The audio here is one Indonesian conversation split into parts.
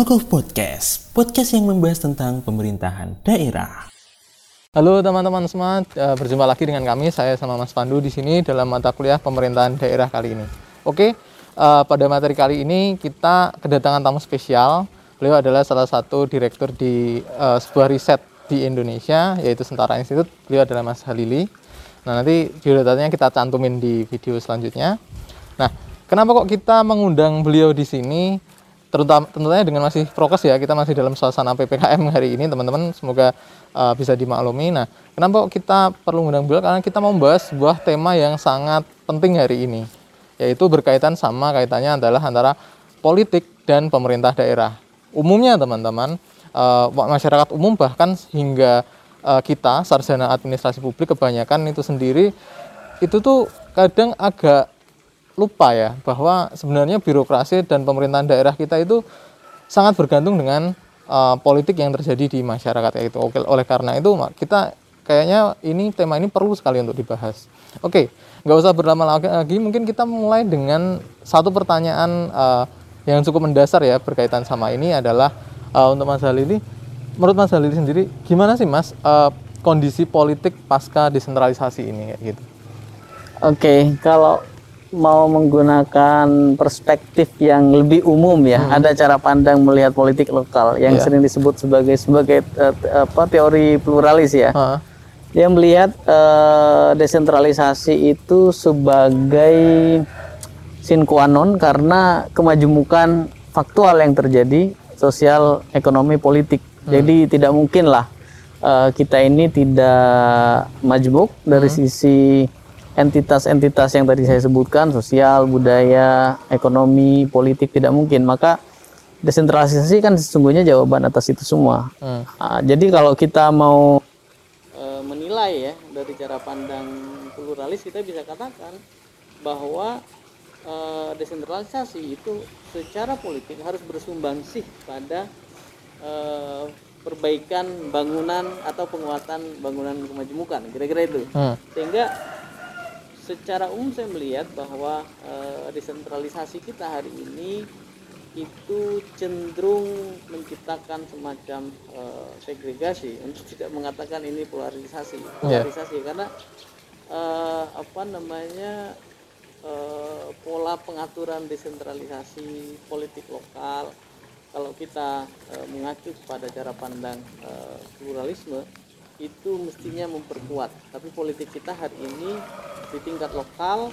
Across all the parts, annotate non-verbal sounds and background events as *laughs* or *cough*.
Of Podcast, podcast yang membahas tentang pemerintahan daerah. Halo teman-teman semua, eh, berjumpa lagi dengan kami. Saya sama Mas Pandu di sini dalam mata kuliah pemerintahan daerah kali ini. Oke, eh, pada materi kali ini kita kedatangan tamu spesial. Beliau adalah salah satu direktur di eh, sebuah riset di Indonesia, yaitu Sentara Institute. Beliau adalah Mas Halili. Nah, nanti biodatanya kita cantumin di video selanjutnya. Nah, kenapa kok kita mengundang beliau di sini? Terutama tentunya dengan masih prokes ya kita masih dalam suasana ppkm hari ini teman-teman semoga uh, bisa dimaklumi. Nah kenapa kita perlu mengundang beliau karena kita mau membahas sebuah tema yang sangat penting hari ini yaitu berkaitan sama kaitannya adalah antara politik dan pemerintah daerah. Umumnya teman-teman uh, masyarakat umum bahkan hingga uh, kita sarjana administrasi publik kebanyakan itu sendiri itu tuh kadang agak lupa ya bahwa sebenarnya birokrasi dan pemerintahan daerah kita itu sangat bergantung dengan uh, politik yang terjadi di masyarakat itu. Oke, oleh karena itu kita kayaknya ini tema ini perlu sekali untuk dibahas. Oke, nggak usah berlama lagi, mungkin kita mulai dengan satu pertanyaan uh, yang cukup mendasar ya berkaitan sama ini adalah uh, untuk Mas Halili. Menurut Mas Halili sendiri, gimana sih Mas uh, kondisi politik pasca desentralisasi ini gitu? Oke, kalau mau menggunakan perspektif yang lebih umum ya, hmm. ada cara pandang melihat politik lokal yang yeah. sering disebut sebagai sebagai uh, apa teori pluralis ya. Uh. Dia melihat uh, desentralisasi itu sebagai sin qua non karena kemajemukan faktual yang terjadi sosial, ekonomi, politik. Hmm. Jadi tidak mungkinlah uh, kita ini tidak majemuk dari hmm. sisi entitas-entitas yang tadi saya sebutkan, sosial, budaya, ekonomi, politik tidak mungkin. Maka desentralisasi kan sesungguhnya jawaban atas itu semua. Hmm. Nah, jadi kalau kita mau e, menilai ya dari cara pandang pluralis, kita bisa katakan bahwa e, desentralisasi itu secara politik harus bersumbangsih pada e, perbaikan bangunan atau penguatan bangunan kemajemukan, kira-kira itu. Hmm. Sehingga secara umum saya melihat bahwa e, desentralisasi kita hari ini itu cenderung menciptakan semacam e, segregasi untuk tidak mengatakan ini polarisasi iya. polarisasi yeah. karena e, apa namanya e, pola pengaturan desentralisasi politik lokal kalau kita e, mengacu pada cara pandang e, pluralisme itu mestinya memperkuat tapi politik kita hari ini di tingkat lokal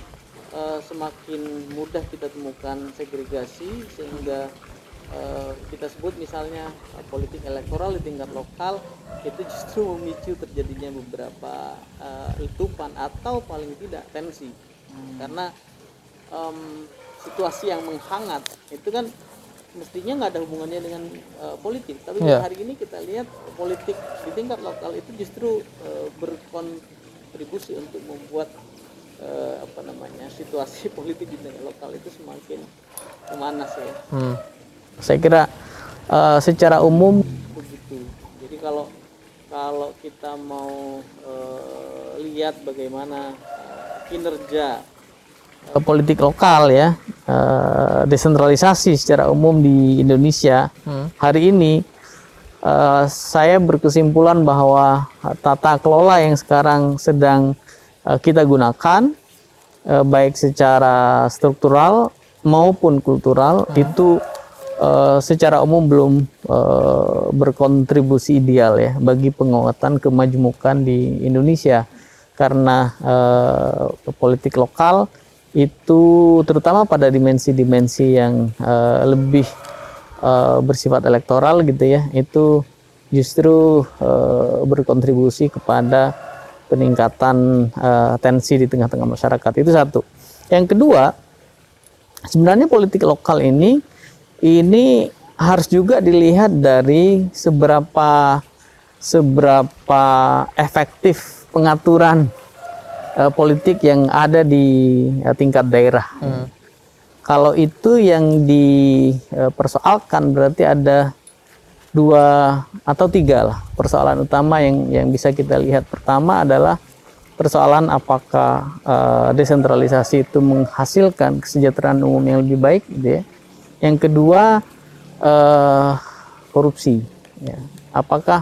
uh, semakin mudah kita temukan segregasi sehingga uh, kita sebut misalnya uh, politik elektoral di tingkat lokal itu justru memicu terjadinya beberapa uh, letupan atau paling tidak tensi hmm. karena um, situasi yang menghangat itu kan mestinya nggak ada hubungannya dengan uh, politik tapi yeah. hari ini kita lihat politik di tingkat lokal itu justru uh, berkontribusi untuk membuat uh, apa namanya situasi *laughs* politik di tingkat lokal itu semakin memanas ya hmm. saya kira uh, secara umum begitu jadi kalau kalau kita mau uh, lihat bagaimana uh, kinerja politik lokal ya uh, desentralisasi secara umum di Indonesia hmm. hari ini uh, saya berkesimpulan bahwa tata kelola yang sekarang sedang uh, kita gunakan uh, baik secara struktural maupun kultural hmm. itu uh, secara umum belum uh, berkontribusi ideal ya bagi penguatan kemajemukan di Indonesia karena uh, politik lokal itu terutama pada dimensi-dimensi yang uh, lebih uh, bersifat elektoral gitu ya itu justru uh, berkontribusi kepada peningkatan uh, tensi di tengah-tengah masyarakat. Itu satu. Yang kedua sebenarnya politik lokal ini ini harus juga dilihat dari seberapa seberapa efektif pengaturan uh, politik yang ada di uh, tingkat daerah. Hmm. Kalau itu yang dipersoalkan berarti ada dua atau tiga lah persoalan utama yang yang bisa kita lihat. Pertama adalah persoalan apakah uh, desentralisasi itu menghasilkan kesejahteraan umum yang lebih baik, gitu ya. Yang kedua eh, korupsi. Ya. Apakah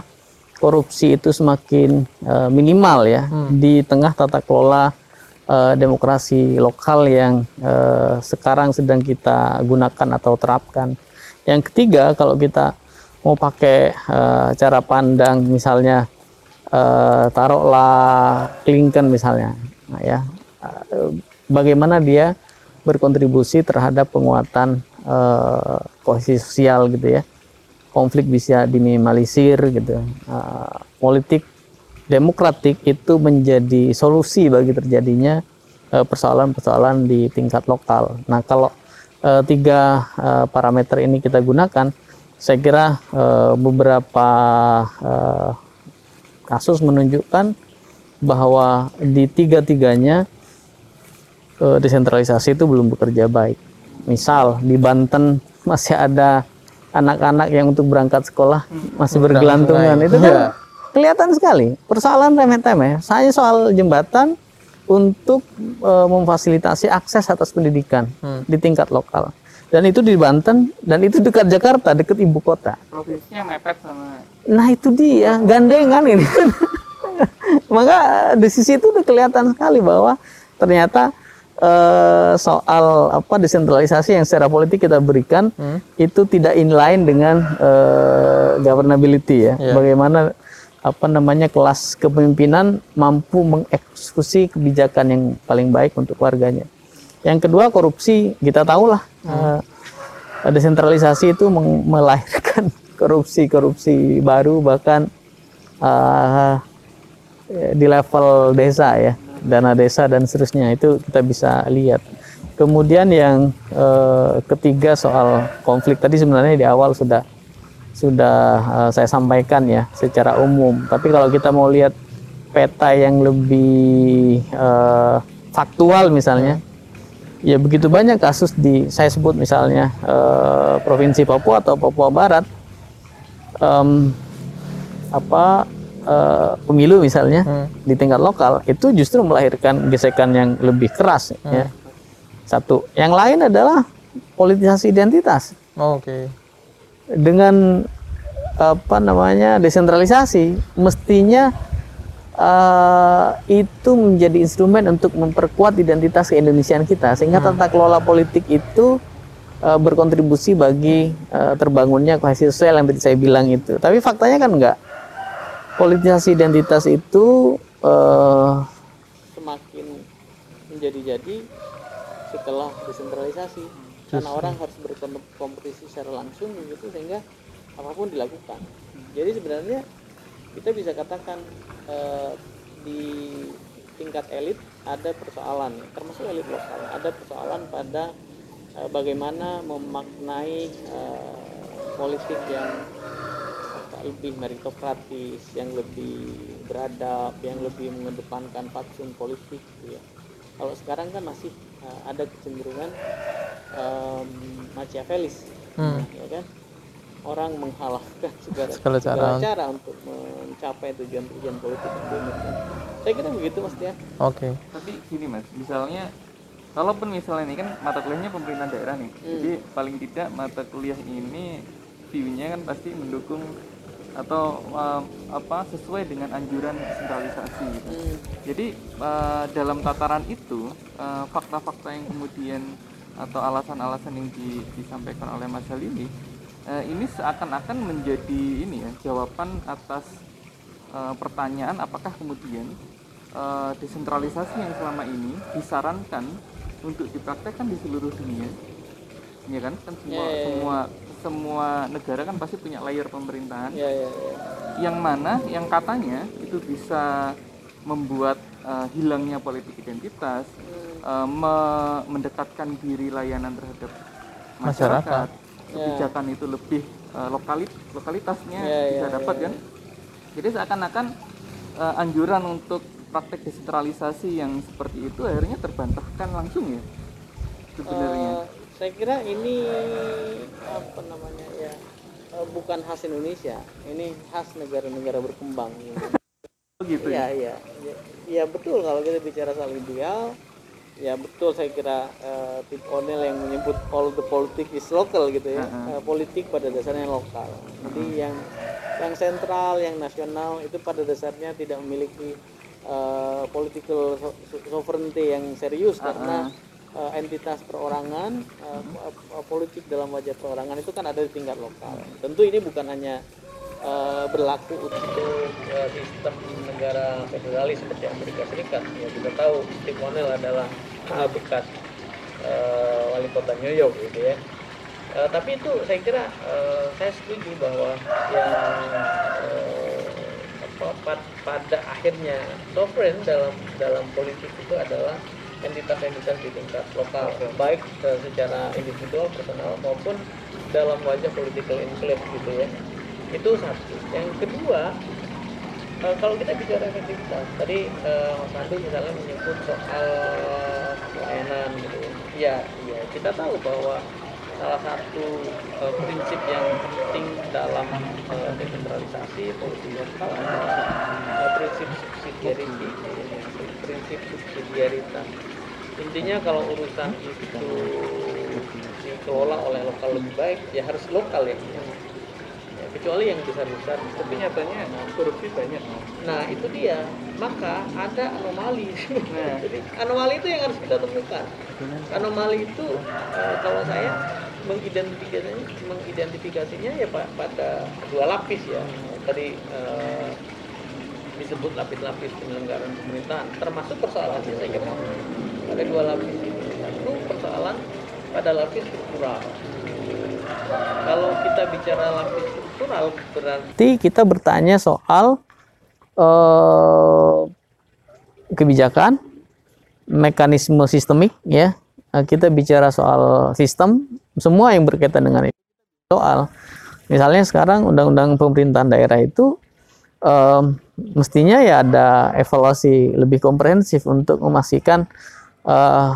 korupsi itu semakin eh, minimal ya di tengah tata kelola eh, demokrasi lokal yang eh, sekarang sedang kita gunakan atau terapkan. Yang ketiga, kalau kita mau pakai eh, cara pandang misalnya eh, taruhlah Clinton misalnya, nah, ya eh, bagaimana dia berkontribusi terhadap penguatan eh, kohesi sosial gitu ya konflik bisa diminimalisir gitu Eh, politik demokratik itu menjadi solusi bagi terjadinya eh, persoalan-persoalan di tingkat lokal nah kalau eh, tiga eh, parameter ini kita gunakan saya kira eh, beberapa eh, kasus menunjukkan bahwa di tiga-tiganya eh, desentralisasi itu belum bekerja baik. Misal di Banten masih ada anak-anak yang untuk berangkat sekolah masih bergelantungan itu kan kelihatan sekali persoalan remeh-temeh. Saya soal jembatan untuk eh, memfasilitasi akses atas pendidikan di tingkat lokal. Dan itu di Banten dan itu dekat Jakarta, dekat ibu kota. Provinsinya mepet sama Nah itu dia gandengan ini. *laughs* Maka di sisi itu udah kelihatan sekali bahwa ternyata eh, soal apa desentralisasi yang secara politik kita berikan itu tidak inline dengan eh, governability ya. Bagaimana apa namanya kelas kepemimpinan mampu mengeksekusi kebijakan yang paling baik untuk warganya. Yang kedua korupsi. Kita tahulah eh, desentralisasi itu melahirkan *laughs* korupsi-korupsi baru bahkan eh, di level desa ya dana desa dan seterusnya itu kita bisa lihat. Kemudian yang eh, ketiga soal konflik tadi sebenarnya di awal sudah sudah eh, saya sampaikan ya secara umum. Tapi kalau kita mau lihat peta yang lebih eh, faktual misalnya, ya begitu banyak kasus di saya sebut misalnya eh, provinsi Papua atau Papua Barat, em, apa eh, pemilu misalnya di tingkat lokal itu justru melahirkan gesekan yang lebih keras ya. Satu, yang lain adalah politisasi identitas. Oh, Oke. dengan apa namanya desentralisasi mestinya eh, itu menjadi instrumen untuk memperkuat identitas keindonesiaan kita sehingga tata kelola politik itu eh, berkontribusi bagi eh, terbangunnya kohesi sosial yang tadi saya bilang itu. Tapi faktanya kan enggak politisasi identitas itu eh, semakin menjadi-jadi setelah desentralisasi. Karena orang harus berkompetisi secara langsung gitu sehingga apa pun dilakukan. Jadi sebenarnya kita bisa katakan eh, di tingkat elit ada persoalan termasuk elit lokal ada persoalan pada eh, bagaimana memaknai eh, politik yang lebih meritokratis yang lebih beradab yang lebih mengedepankan fatsun politik gitu ya. Kalau sekarang kan masih uh, ada kecenderungan um, Machiavellis ya kan? Orang menghalalkan *laughs* segala, Segala cara. cara untuk mencapai tujuan-tujuan politik yang diinginkan saya kira begitu mas ya Oke. tapi gini mas misalnya kalaupun misalnya ini kan mata kuliahnya pemerintahan daerah nih jadi paling tidak mata kuliah ini view-nya kan pasti mendukung atau um, apa sesuai dengan anjuran sentralisasi gitu. jadi uh, dalam tataran itu uh, fakta-fakta yang kemudian atau alasan-alasan yang di- disampaikan oleh Mas Halimi uh, ini seakan-akan menjadi ini ya jawaban atas uh, pertanyaan apakah kemudian uh, desentralisasi yang selama ini disarankan untuk dipraktekkan di seluruh dunia ya kan kan semua Ya, ya, ya. semua semua negara kan pasti punya layer pemerintahan. Ya ya, ya. yang mana yang katanya itu bisa membuat uh, hilangnya politik identitas uh, me- mendekatkan diri layanan terhadap masyarakat, Masyarakat. kebijakan itu lebih uh, lokalit lokalitasnya Ya, ya, bisa dapat ya, kan? jadi seakan-akan uh, anjuran untuk praktek desentralisasi yang seperti itu akhirnya terbantahkan langsung ya? Sebenarnya Eh, saya kira ini apa namanya ya eh, bukan khas Indonesia. Ini khas negara-negara berkembang. Gitu Iya ya? Iya ya, ya betul kalau kita bicara soal ideal. Ya betul saya kira uh, Tip O'Neill yang menyebut all the politics is local gitu ya. Uh, politik pada dasarnya lokal. Jadi yang yang sentral, yang nasional itu pada dasarnya tidak memiliki uh, political sovereignty yang serius karena uh, entitas perorangan uh, politik dalam wajah perorangan itu kan ada di tingkat lokal. Tentu ini bukan hanya uh, berlaku untuk uh, sistem negara federalis seperti Amerika Serikat. Ya kita tahu Steve O'Neill adalah uh, bekas uh, wali kota New York gitu ya. Uh, tapi itu saya kira uh, saya setuju bahwa yang uh, pada akhirnya sovereign dalam dalam politik itu adalah entitas-entitas di tingkat lokal baik uh, secara individual personal maupun dalam wajah political enclave gitu ya. Itu satu. Yang kedua uh, kalau kita bicara efektivitas tadi uh, Mas Andu misalnya menyebut soal pelayanan gitu ya. Ya kita tahu bahwa salah satu uh, prinsip yang penting dalam uh, desentralisasi politik lokal adalah uh, prinsip subsidiarity. Prinsip subsidiaritas intinya kalau urusan itu dikelola oleh lokal lebih baik ya harus lokal ya. Kecuali yang besar-besar. Tapi nyatanya korupsi banyak nah itu dia. Maka ada anomali. *laughs* Nah. jadi anomali itu yang harus kita temukan. Anomali itu uh, kalau saya mengidentifikasinya mengidentifikasinya ya pada dua lapis ya. Tadi uh, disebut lapis-lapis penyelenggaraan pemerintahan termasuk persoalan saya kira ada dua lapis ini satu persoalan pada lapis struktural kalau kita bicara lapis struktural berarti kita bertanya soal uh, kebijakan, mekanisme sistemik ya. Kita bicara soal sistem, semua yang berkaitan dengan itu. Soal misalnya sekarang undang-undang pemerintahan daerah itu um, mestinya ya ada evaluasi lebih komprehensif untuk memastikan uh,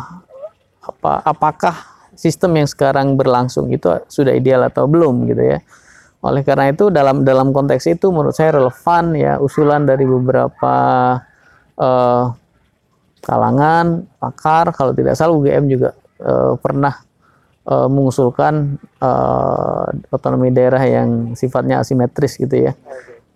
apa apakah sistem yang sekarang berlangsung itu sudah ideal atau belum gitu ya. Oleh karena itu dalam dalam konteks itu menurut saya relevan ya usulan dari beberapa uh, kalangan pakar kalau tidak salah UGM juga uh, pernah uh, mengusulkan uh, otonomi daerah yang sifatnya asimetris gitu ya.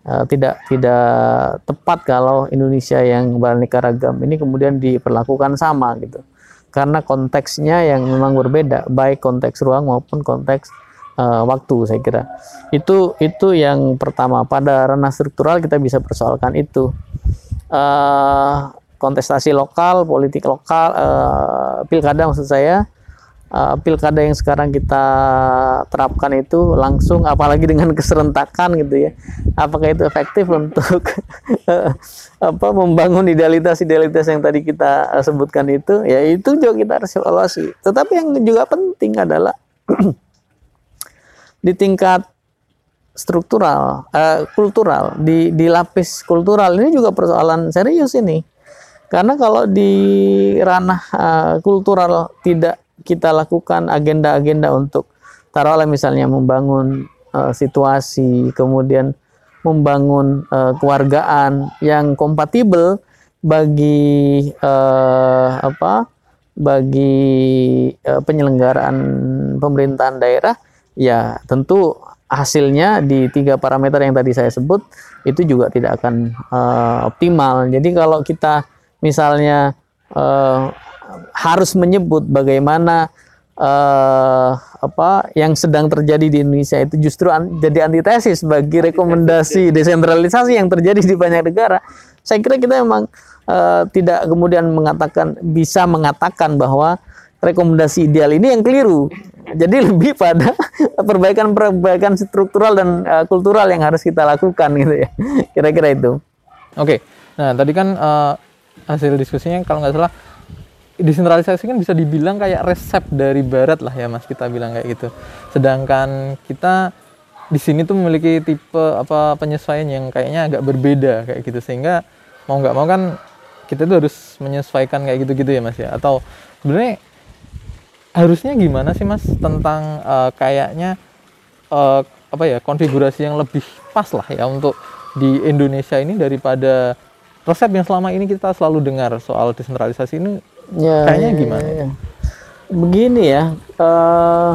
Uh, tidak tidak tepat kalau Indonesia yang beraneka ragam ini kemudian diperlakukan sama gitu. Karena konteksnya yang memang berbeda baik konteks ruang maupun konteks uh, waktu saya kira. Itu itu yang pertama. Pada ranah struktural kita bisa persoalkan itu. Uh, kontestasi lokal politik lokal uh, pilkada maksud saya uh, pilkada yang sekarang kita terapkan itu langsung apalagi dengan *laughs* keserentakan gitu ya. Apakah itu efektif untuk *laughs* apa membangun idealitas-idealitas yang tadi kita uh, sebutkan itu? Ya itu juga kita harus evaluasi. Tetapi yang juga penting adalah *clears throat* di tingkat struktural, uh, kultural, di, di lapis kultural. Ini juga persoalan serius ini. Karena kalau di ranah uh, kultural tidak kita lakukan agenda-agenda untuk taruhlah misalnya membangun uh, situasi, kemudian membangun uh, kewargaan yang kompatibel bagi uh, apa? bagi uh, penyelenggaraan pemerintahan daerah ya tentu hasilnya di tiga parameter yang tadi saya sebut itu juga tidak akan uh, optimal. Jadi kalau kita misalnya uh, harus menyebut bagaimana uh, apa yang sedang terjadi di Indonesia itu justru an jadi antitesis bagi rekomendasi desentralisasi yang terjadi di banyak negara. Saya kira kita memang uh, tidak kemudian mengatakan bisa mengatakan bahwa rekomendasi ideal ini yang keliru. Jadi lebih pada *laughs* perbaikan-perbaikan struktural dan uh, kultural yang harus kita lakukan gitu ya. *laughs* Kira-kira itu. Oke. Nah, tadi kan uh, hasil diskusinya kalau nggak salah desentralisasi kan bisa dibilang kayak resep dari barat lah ya mas kita bilang kayak gitu. Sedangkan kita di sini tuh memiliki tipe apa penyesuaian yang kayaknya agak berbeda kayak gitu. Sehingga mau nggak mau kan kita tuh harus menyesuaikan kayak gitu-gitu ya mas ya. Atau sebenarnya harusnya gimana sih mas tentang uh, kayaknya uh, apa ya konfigurasi yang lebih pas lah ya untuk di Indonesia ini daripada resep yang selama ini kita selalu dengar soal desentralisasi ini Ya, Kayaknya ya, gimana? ya, ya. Begini ya, eh,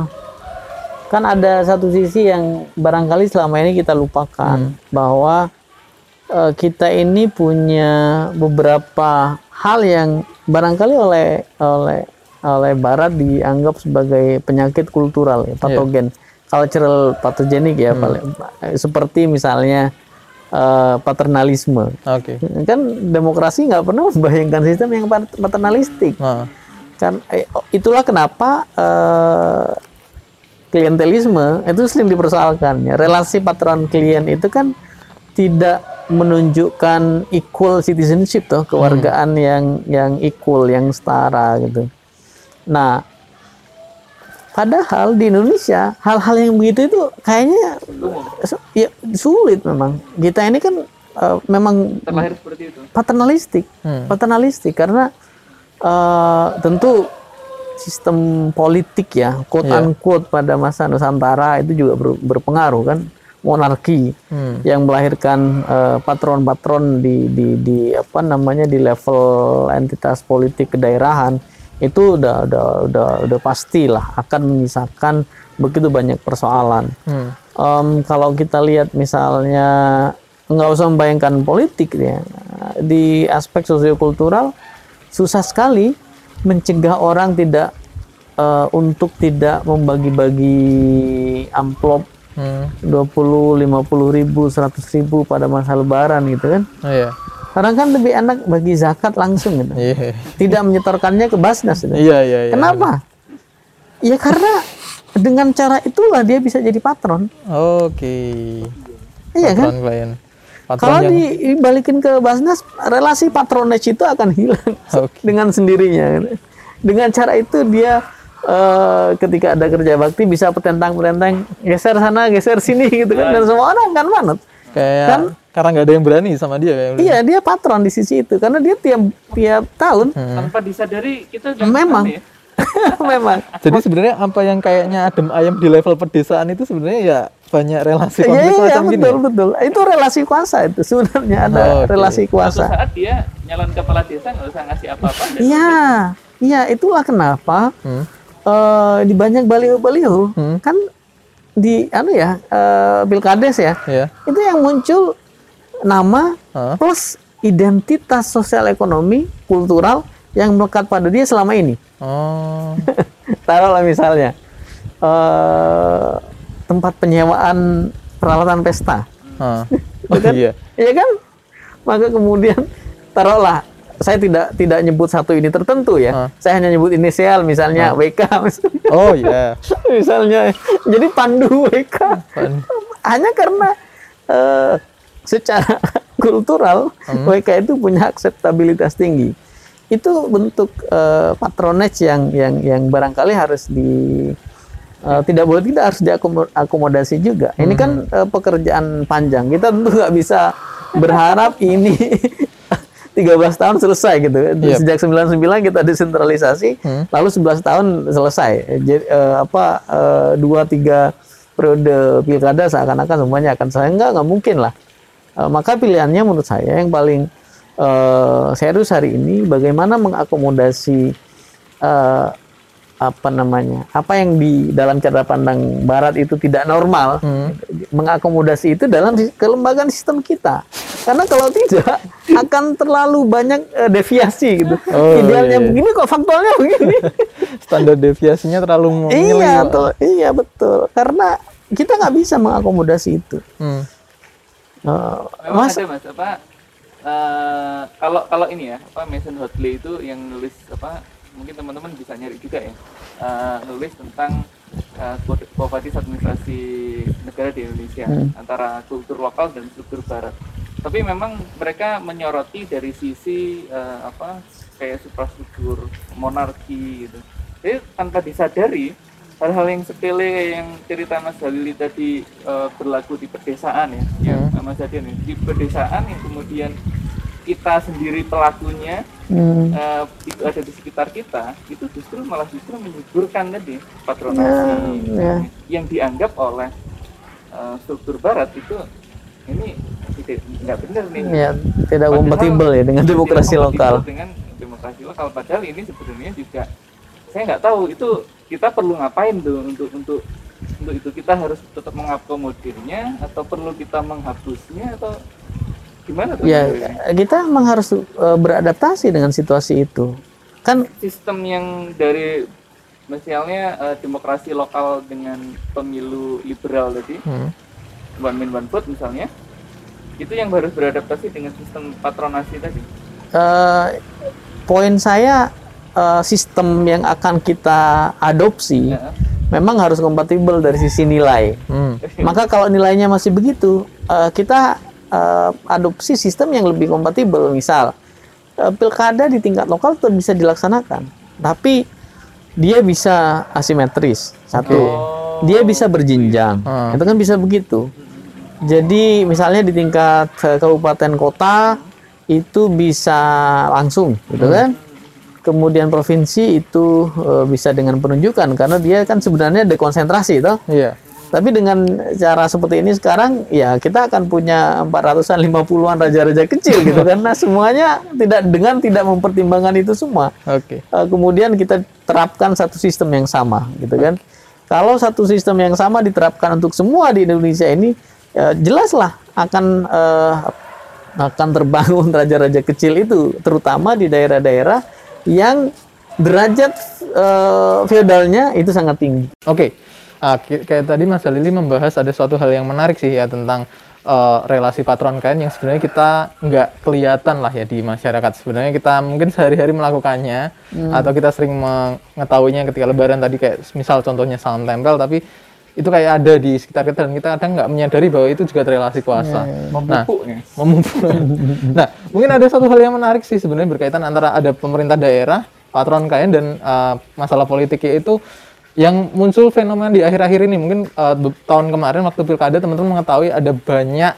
kan ada satu sisi yang barangkali selama ini kita lupakan bahwa eh, kita ini punya beberapa hal yang barangkali oleh oleh oleh Barat dianggap sebagai penyakit kultural, ya, patogen, cultural pathogenik ya, paling- seperti misalnya eh, paternalisme. Oke. Kan demokrasi nggak pernah membayangkan sistem yang pat- paternalistik. Nah, kan eh, oh, itulah kenapa eh, klientelisme itu sering dipersoalkan. Ya relasi patron klien itu kan tidak menunjukkan equal citizenship tuh kewargaan yang yang equal yang setara gitu. Nah padahal di Indonesia hal-hal yang begitu itu kayaknya ya, sulit memang kita ini kan eh, memang terlahir seperti itu paternalistik, Hmm. paternalistik karena eh, tentu sistem politik ya, quote Iya. unquote pada masa Nusantara itu juga ber- berpengaruh kan, monarki Hmm. yang melahirkan eh, patron-patron di, di di apa namanya di level entitas politik kedaerahan itu udah udah udah udah pastilah akan menyisakan begitu banyak persoalan. Hmm. Em, kalau kita lihat misalnya nggak usah membayangkan politik ya di aspek sosiokultural susah sekali mencegah orang tidak eh, untuk tidak membagi-bagi amplop Hmm. 20, 50 ribu, 100 ribu pada masa lebaran gitu kan. Oh, iya. Karena kan lebih enak bagi zakat langsung gitu. Iya. Tidak menyetorkannya ke Basnas gitu. Iya, iya, iya. Kenapa? Ya karena dengan cara itulah dia bisa jadi patron. Oke. Iya kan? Klien. Patron Kalau yang di- dibalikin ke Basnas, relasi patronage itu akan hilang *laughs* Oke. dengan sendirinya. Dengan cara itu dia eh, ketika ada kerja bakti bisa petentang-petentang geser sana, geser sini gitu kan, dan semua orang kan manut. kayak Kan? Karena nggak ada yang berani sama dia kayak Iya, dia patron di sisi itu karena dia tiap tiap tahun tanpa disadari kita memang ya. *laughs* memang Jadi sebenarnya apa yang kayaknya adem ayam di level pedesaan itu sebenarnya ya banyak relasi Iya, konflik iya, semacam gini. betul betul. Itu relasi kuasa itu sebenarnya ada Oh, oke. relasi Suatu kuasa. saat dia nyalon kepala desa nggak usah ngasih apa-apa dan Iya, iya itulah kenapa Hmm. eh, di banyak baliho-baliho kan di anu ya eh, pilkades ya Iya. itu yang muncul nama Hah? plus identitas sosial ekonomi kultural yang melekat pada dia selama ini. Oh. *laughs* Taruhlah misalnya eh, tempat penyewaan peralatan pesta. Hah. *laughs* Oh iya. Iya kan? Maka kemudian taruhlah saya tidak tidak nyebut satu ini tertentu ya. Ah. Saya hanya nyebut inisial misalnya WK misalnya. *laughs* Oh iya. misalnya. Jadi pandu WK. Pan- Hanya karena eh, secara *laughs* kultural Hmm. WK itu punya akseptabilitas tinggi. Itu bentuk eh, patronage yang yang yang barangkali harus di eh, tidak boleh tidak harus diakomodasi juga. Ini kan eh, pekerjaan panjang. Kita tentu nggak bisa berharap ini *laughs* 13 tahun selesai gitu. Yep. Sejak 99 kita desentralisasi, Hmm. lalu 11 tahun selesai. Jadi eh, apa eh, dua tiga periode pilkada seakan-akan semuanya akan selesai enggak nggak mungkin lah. Eh, maka pilihannya menurut saya yang paling eh, serius hari ini bagaimana mengakomodasi eh, apa namanya apa yang di dalam cara pandang Barat itu tidak normal mengakomodasi itu dalam kelembagaan sistem kita. Karena kalau tidak *laughs* akan terlalu banyak eh, deviasi gitu. Oh, idealnya iya, iya. begini kok faktualnya begini. *laughs* Standar deviasinya terlalu iya betul. Iya betul. Karena kita nggak bisa mengakomodasi itu. Hmm. Memang mas ada mas apa eh, kalau kalau ini ya apa Mason Hotley itu yang nulis apa mungkin teman-teman bisa nyari juga ya eh, nulis tentang poverty administrasi negara di Indonesia antara kultur lokal dan struktur barat. Tapi memang mereka menyoroti dari sisi eh, apa kayak suprastruktur monarki gitu. Jadi tanpa disadari hal-hal yang sepele yang cerita Mas Halili tadi eh, berlaku di pedesaan ya, yang Mas Adian ya, di pedesaan yang kemudian kita sendiri pelakunya hmm, eh, itu ada di sekitar kita, itu justru malah justru menyuburkan tadi patronasi Ya, ya. yang dianggap oleh eh, struktur Barat itu ini tidak nggak benar nih. ya tidak kompatibel ya dengan demokrasi lokal. dengan demokrasi demokrasi lokal. Padahal ini sebenarnya juga saya nggak tahu itu kita perlu ngapain tuh untuk untuk untuk itu kita harus tetap mengakomodirnya atau perlu kita menghapusnya atau gimana tuh Ya, sebenarnya? kita memang harus eh, beradaptasi dengan situasi itu. Kan sistem yang dari misalnya eh, demokrasi lokal dengan pemilu liberal tadi Hmm. one man one vote misalnya itu yang harus beradaptasi dengan sistem patronasi tadi eh, poin saya eh, sistem yang akan kita adopsi Ya. memang harus kompatibel dari sisi nilai. Hmm. Maka kalau nilainya masih begitu, eh, kita eh, adopsi sistem yang lebih kompatibel. Misal, eh, pilkada di tingkat lokal tetap bisa dilaksanakan, tapi dia bisa asimetris. Satu, dia bisa berjenjang. Hmm. Itu kan bisa begitu. Jadi misalnya di tingkat kabupaten kota itu bisa langsung, gitu kan? Kemudian provinsi itu eh, bisa dengan penunjukan karena dia kan sebenarnya dekonsentrasi, toh. Iya. Tapi dengan cara seperti ini sekarang ya kita akan punya 400-an 50-an raja-raja kecil gitu *laughs* karena semuanya tidak dengan tidak mempertimbangkan itu semua. Oke. Eh, kemudian kita terapkan satu sistem yang sama gitu kan. Kalau satu sistem yang sama diterapkan untuk semua di Indonesia ini ya jelaslah akan eh, akan terbangun *laughs* raja-raja kecil itu terutama di daerah-daerah yang derajat eh, feodalnya itu sangat tinggi. Oke, Ah, ki- kayak tadi Mas Lili membahas ada suatu hal yang menarik sih ya tentang eh, relasi patron kain yang sebenarnya kita nggak kelihatan lah ya di masyarakat. Sebenarnya kita mungkin sehari-hari melakukannya atau kita sering mengetahuinya ketika Lebaran tadi kayak misal contohnya salam tempel, tapi itu kayak ada di sekitar kita dan kita kadang nggak menyadari bahwa itu juga relasi kuasa. Nah, memupuk ya memupuk. *laughs* nah, mungkin ada satu hal yang menarik sih sebenarnya berkaitan antara ada pemerintah daerah, patron kain dan uh, masalah politik yaitu yang muncul fenomena di akhir-akhir ini mungkin uh, tahun kemarin waktu pilkada teman-teman mengetahui ada banyak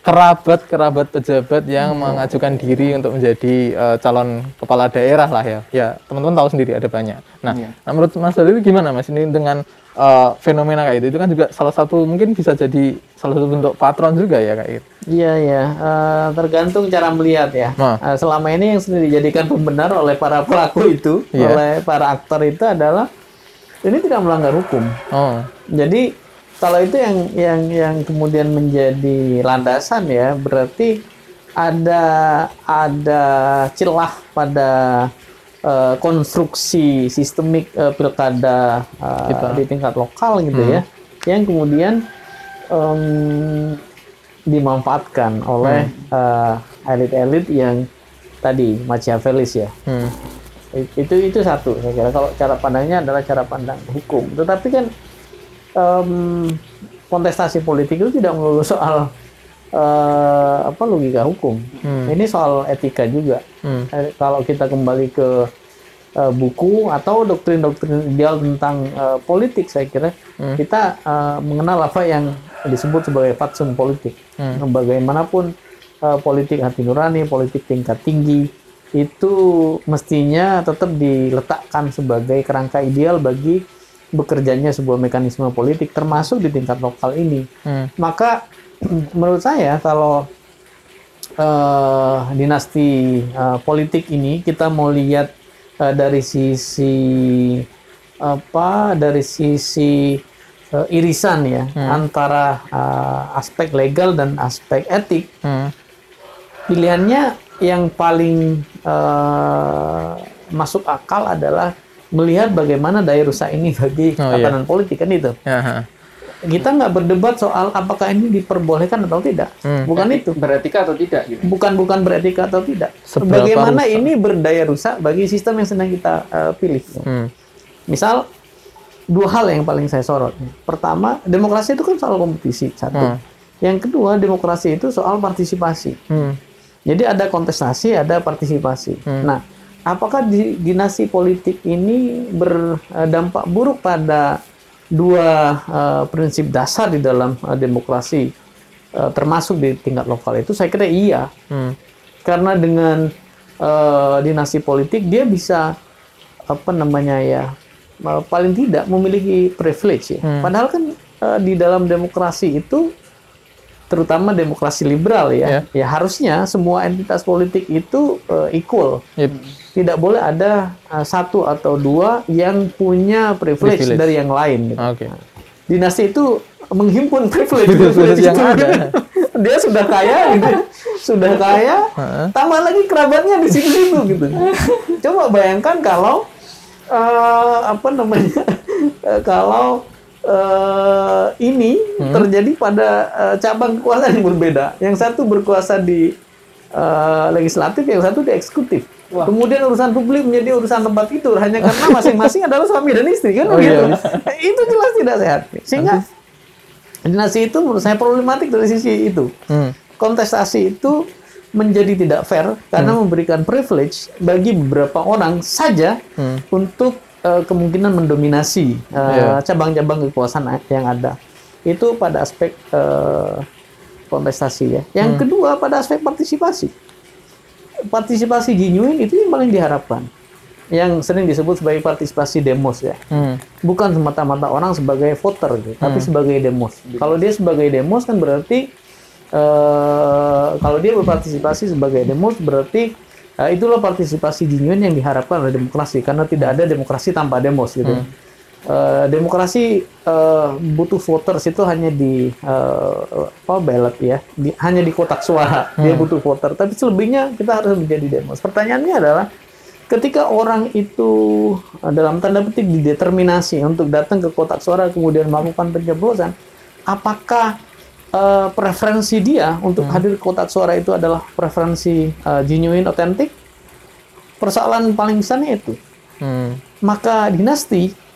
kerabat-kerabat pejabat yang mengajukan diri untuk menjadi uh, calon kepala daerah lah ya. Ya, teman-teman tahu sendiri ada banyak. Nah, Iya. nah menurut Mas Dalil gimana Mas ini dengan uh, fenomena kayak itu? Itu kan juga salah satu mungkin bisa jadi salah satu bentuk patron juga ya kayak gitu. Iya ya, eh, tergantung cara melihat ya. Nah. Eh, selama ini yang sering dijadikan pembenar oleh para pelaku itu, Iya. oleh para aktor itu adalah ini tidak melanggar hukum. Oh. Jadi kalau itu yang yang yang kemudian menjadi landasan ya, berarti ada ada celah pada eh, konstruksi sistemik eh, pilkada Kita. di tingkat lokal gitu ya, yang kemudian em, dimanfaatkan oleh eh, elit-elit yang tadi Machiavellis ya. Hmm. It- itu itu satu saya kira kalau cara pandangnya adalah cara pandang hukum tetapi kan em, kontestasi politik itu tidak melulu soal eh, apa logika hukum. Ini soal etika juga. Hmm. Eh, kalau kita kembali ke eh, buku atau doktrin-doktrin ideal tentang eh, politik saya kira kita eh, mengenal apa yang disebut sebagai fatsun politik. Bagaimanapun eh, politik hati nurani politik tingkat tinggi itu mestinya tetap diletakkan sebagai kerangka ideal bagi bekerjanya sebuah mekanisme politik termasuk di tingkat lokal ini. Hmm. maka menurut saya kalau eh, dinasti eh, politik ini kita mau lihat eh, dari sisi apa dari sisi eh, irisan ya antara eh, aspek legal dan aspek etik Hmm. pilihannya yang paling eh, masuk akal adalah melihat bagaimana daya rusak ini bagi Oh, iya. tatanan politik kan itu Ya, ha. Kita nggak berdebat soal apakah ini diperbolehkan atau tidak Hmm. bukan itu beretika atau tidak gitu bukan bukan beretika atau tidak Seberapa bagaimana rusak? ini berdaya rusak bagi sistem yang sedang kita eh, pilih Hmm. misal dua hal yang paling saya sorot pertama demokrasi itu kan soal kompetisi satu Hmm. yang kedua demokrasi itu soal partisipasi Hmm. jadi ada kontestasi, ada partisipasi. Nah, apakah di, dinasti politik ini berdampak buruk pada dua eh, prinsip dasar di dalam eh, demokrasi, eh, termasuk di tingkat lokal itu? Saya kira iya, Hmm. karena dengan eh, dinasti politik dia bisa apa namanya ya, paling tidak memiliki privilege ya. Padahal kan eh, di dalam demokrasi itu terutama demokrasi liberal ya, Ya. ya harusnya semua entitas politik itu eh, equal. Yep. Tidak boleh ada eh, satu atau dua yang punya privilege, Privilege. dari yang lain. gitu. Oke. Dinasti itu menghimpun *laughs* privilege, Privilege yang ada. Dia sudah kaya, gitu. sudah kaya, tambah lagi kerabatnya di situ-situ gitu. Coba bayangkan kalau eh, apa namanya, *laughs* eh, kalau eh, ini Hmm. terjadi pada eh, cabang kekuasaan yang berbeda. Yang satu berkuasa di eh, legislatif, yang satu di eksekutif. Kemudian urusan publik menjadi urusan tempat tidur hanya karena masing-masing *laughs* adalah suami dan istri kan Oh, begitu. iya. *laughs* itu jelas tidak sehat. Sehingga dinasti itu menurut saya problematik dari sisi itu. Hmm. Kontestasi itu menjadi tidak fair karena memberikan privilege bagi beberapa orang saja untuk eh, kemungkinan mendominasi eh, Iya. cabang-cabang kekuasaan yang ada. Itu pada aspek eh, kontestasi ya. Yang kedua pada aspek partisipasi. Partisipasi genuine itu yang paling diharapkan. Yang sering disebut sebagai partisipasi demos ya Hmm. bukan semata-mata orang sebagai voter gitu, tapi sebagai demos. Kalau dia sebagai demos kan berarti eh, kalau dia berpartisipasi sebagai demos berarti eh, itulah partisipasi genuine yang diharapkan oleh demokrasi karena tidak ada demokrasi tanpa demos gitu. Eh, demokrasi eh, butuh voters itu hanya di eh, apa ballot ya, di- hanya di kotak suara dia butuh voter. Tapi selebihnya kita harus menjadi demos. Pertanyaannya adalah ketika orang itu dalam tanda petik dideterminasi untuk datang ke kotak suara kemudian melakukan pencoblosan, apakah eh, preferensi dia untuk hadir ke kotak suara itu adalah preferensi eh, genuine, otentik? Persoalan paling besarnya itu. Hmm. Maka dinasti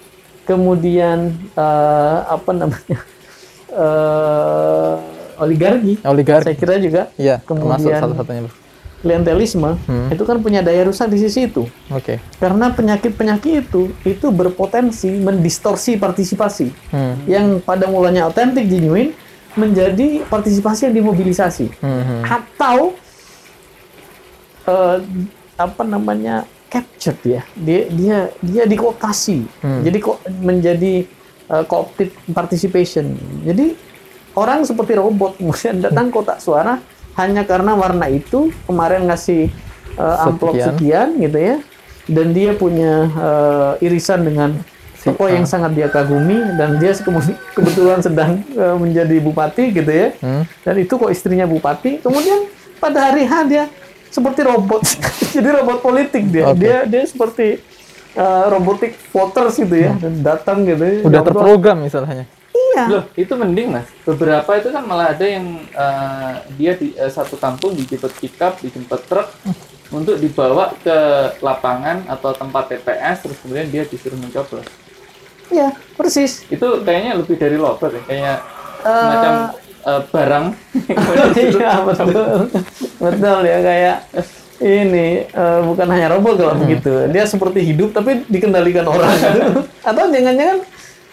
kemudian eh, apa namanya *laughs* eh, oligarki, Oligarki. saya kira juga termasuk kemudian salah satunya. Klientelisme itu kan punya daya rusak di sisi itu. Oke. Karena penyakit-penyakit itu itu berpotensi mendistorsi partisipasi Hmm. yang pada mulanya otentik genuine menjadi partisipasi yang dimobilisasi Hmm. atau eh, apa namanya captured ya. Dia dia dia dikooptasi jadi kok menjadi co-opted participation. Jadi orang seperti robot kemudian datang kotak suara hanya karena warna itu kemarin ngasih eh, amplop Sekian. sekian gitu ya. Dan dia punya eh, irisan dengan tokoh yang sangat dia kagumi dan dia kebetulan sedang eh, menjadi bupati gitu ya. Hmm. dan itu kok istrinya bupati. Kemudian pada hari H dia seperti robot. *laughs* Jadi robot politik dia. Oke. dia dia seperti uh, robotic voters gitu ya. Dan datang gitu. Ya Udah terprogram misalnya. iya. Loh, itu mending mas. Beberapa itu kan malah ada yang eh, dia di eh, satu kampung dijemput pickup, dijemput truk untuk dibawa ke lapangan atau tempat TPS, terus kemudian dia disuruh mencoblos. iya persis. Itu kayaknya lebih dari lobet ya, kayak semacam eh, barang. *laughs* iya betul betul ya kayak ini eh, bukan hanya robot kalau begitu dia seperti hidup tapi dikendalikan orang *laughs* atau jangan-jangan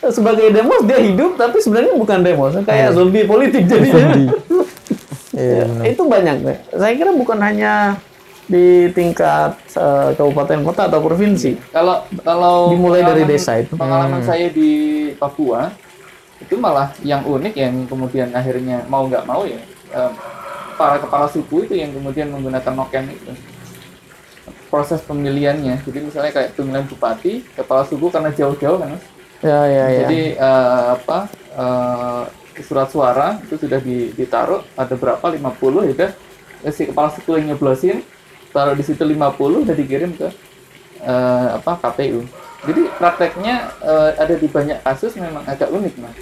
sebagai demos dia hidup tapi sebenarnya bukan demos kayak zombie politik jadinya *laughs* Iya. Ya, itu banyak. ya. Saya kira bukan hanya di tingkat eh, kabupaten kota atau provinsi. Kalau kalau Dimulai dari desa itu. Pengalaman saya di Papua itu malah yang unik yang kemudian akhirnya mau nggak mau ya eh, para kepala suku itu yang kemudian menggunakan noken itu proses pemilihannya. Jadi misalnya kayak pemilihan bupati, kepala suku karena jauh-jauh kan, Mas. Ya ya ya. Jadi eh, apa eh, surat suara itu sudah di- ditaruh ada berapa 50 ya eh, si kepala suku yang nyoblosin taruh di situ 50 udah dikirim ke eh, apa KPU. Jadi prakteknya eh, ada di banyak kasus memang agak unik mas.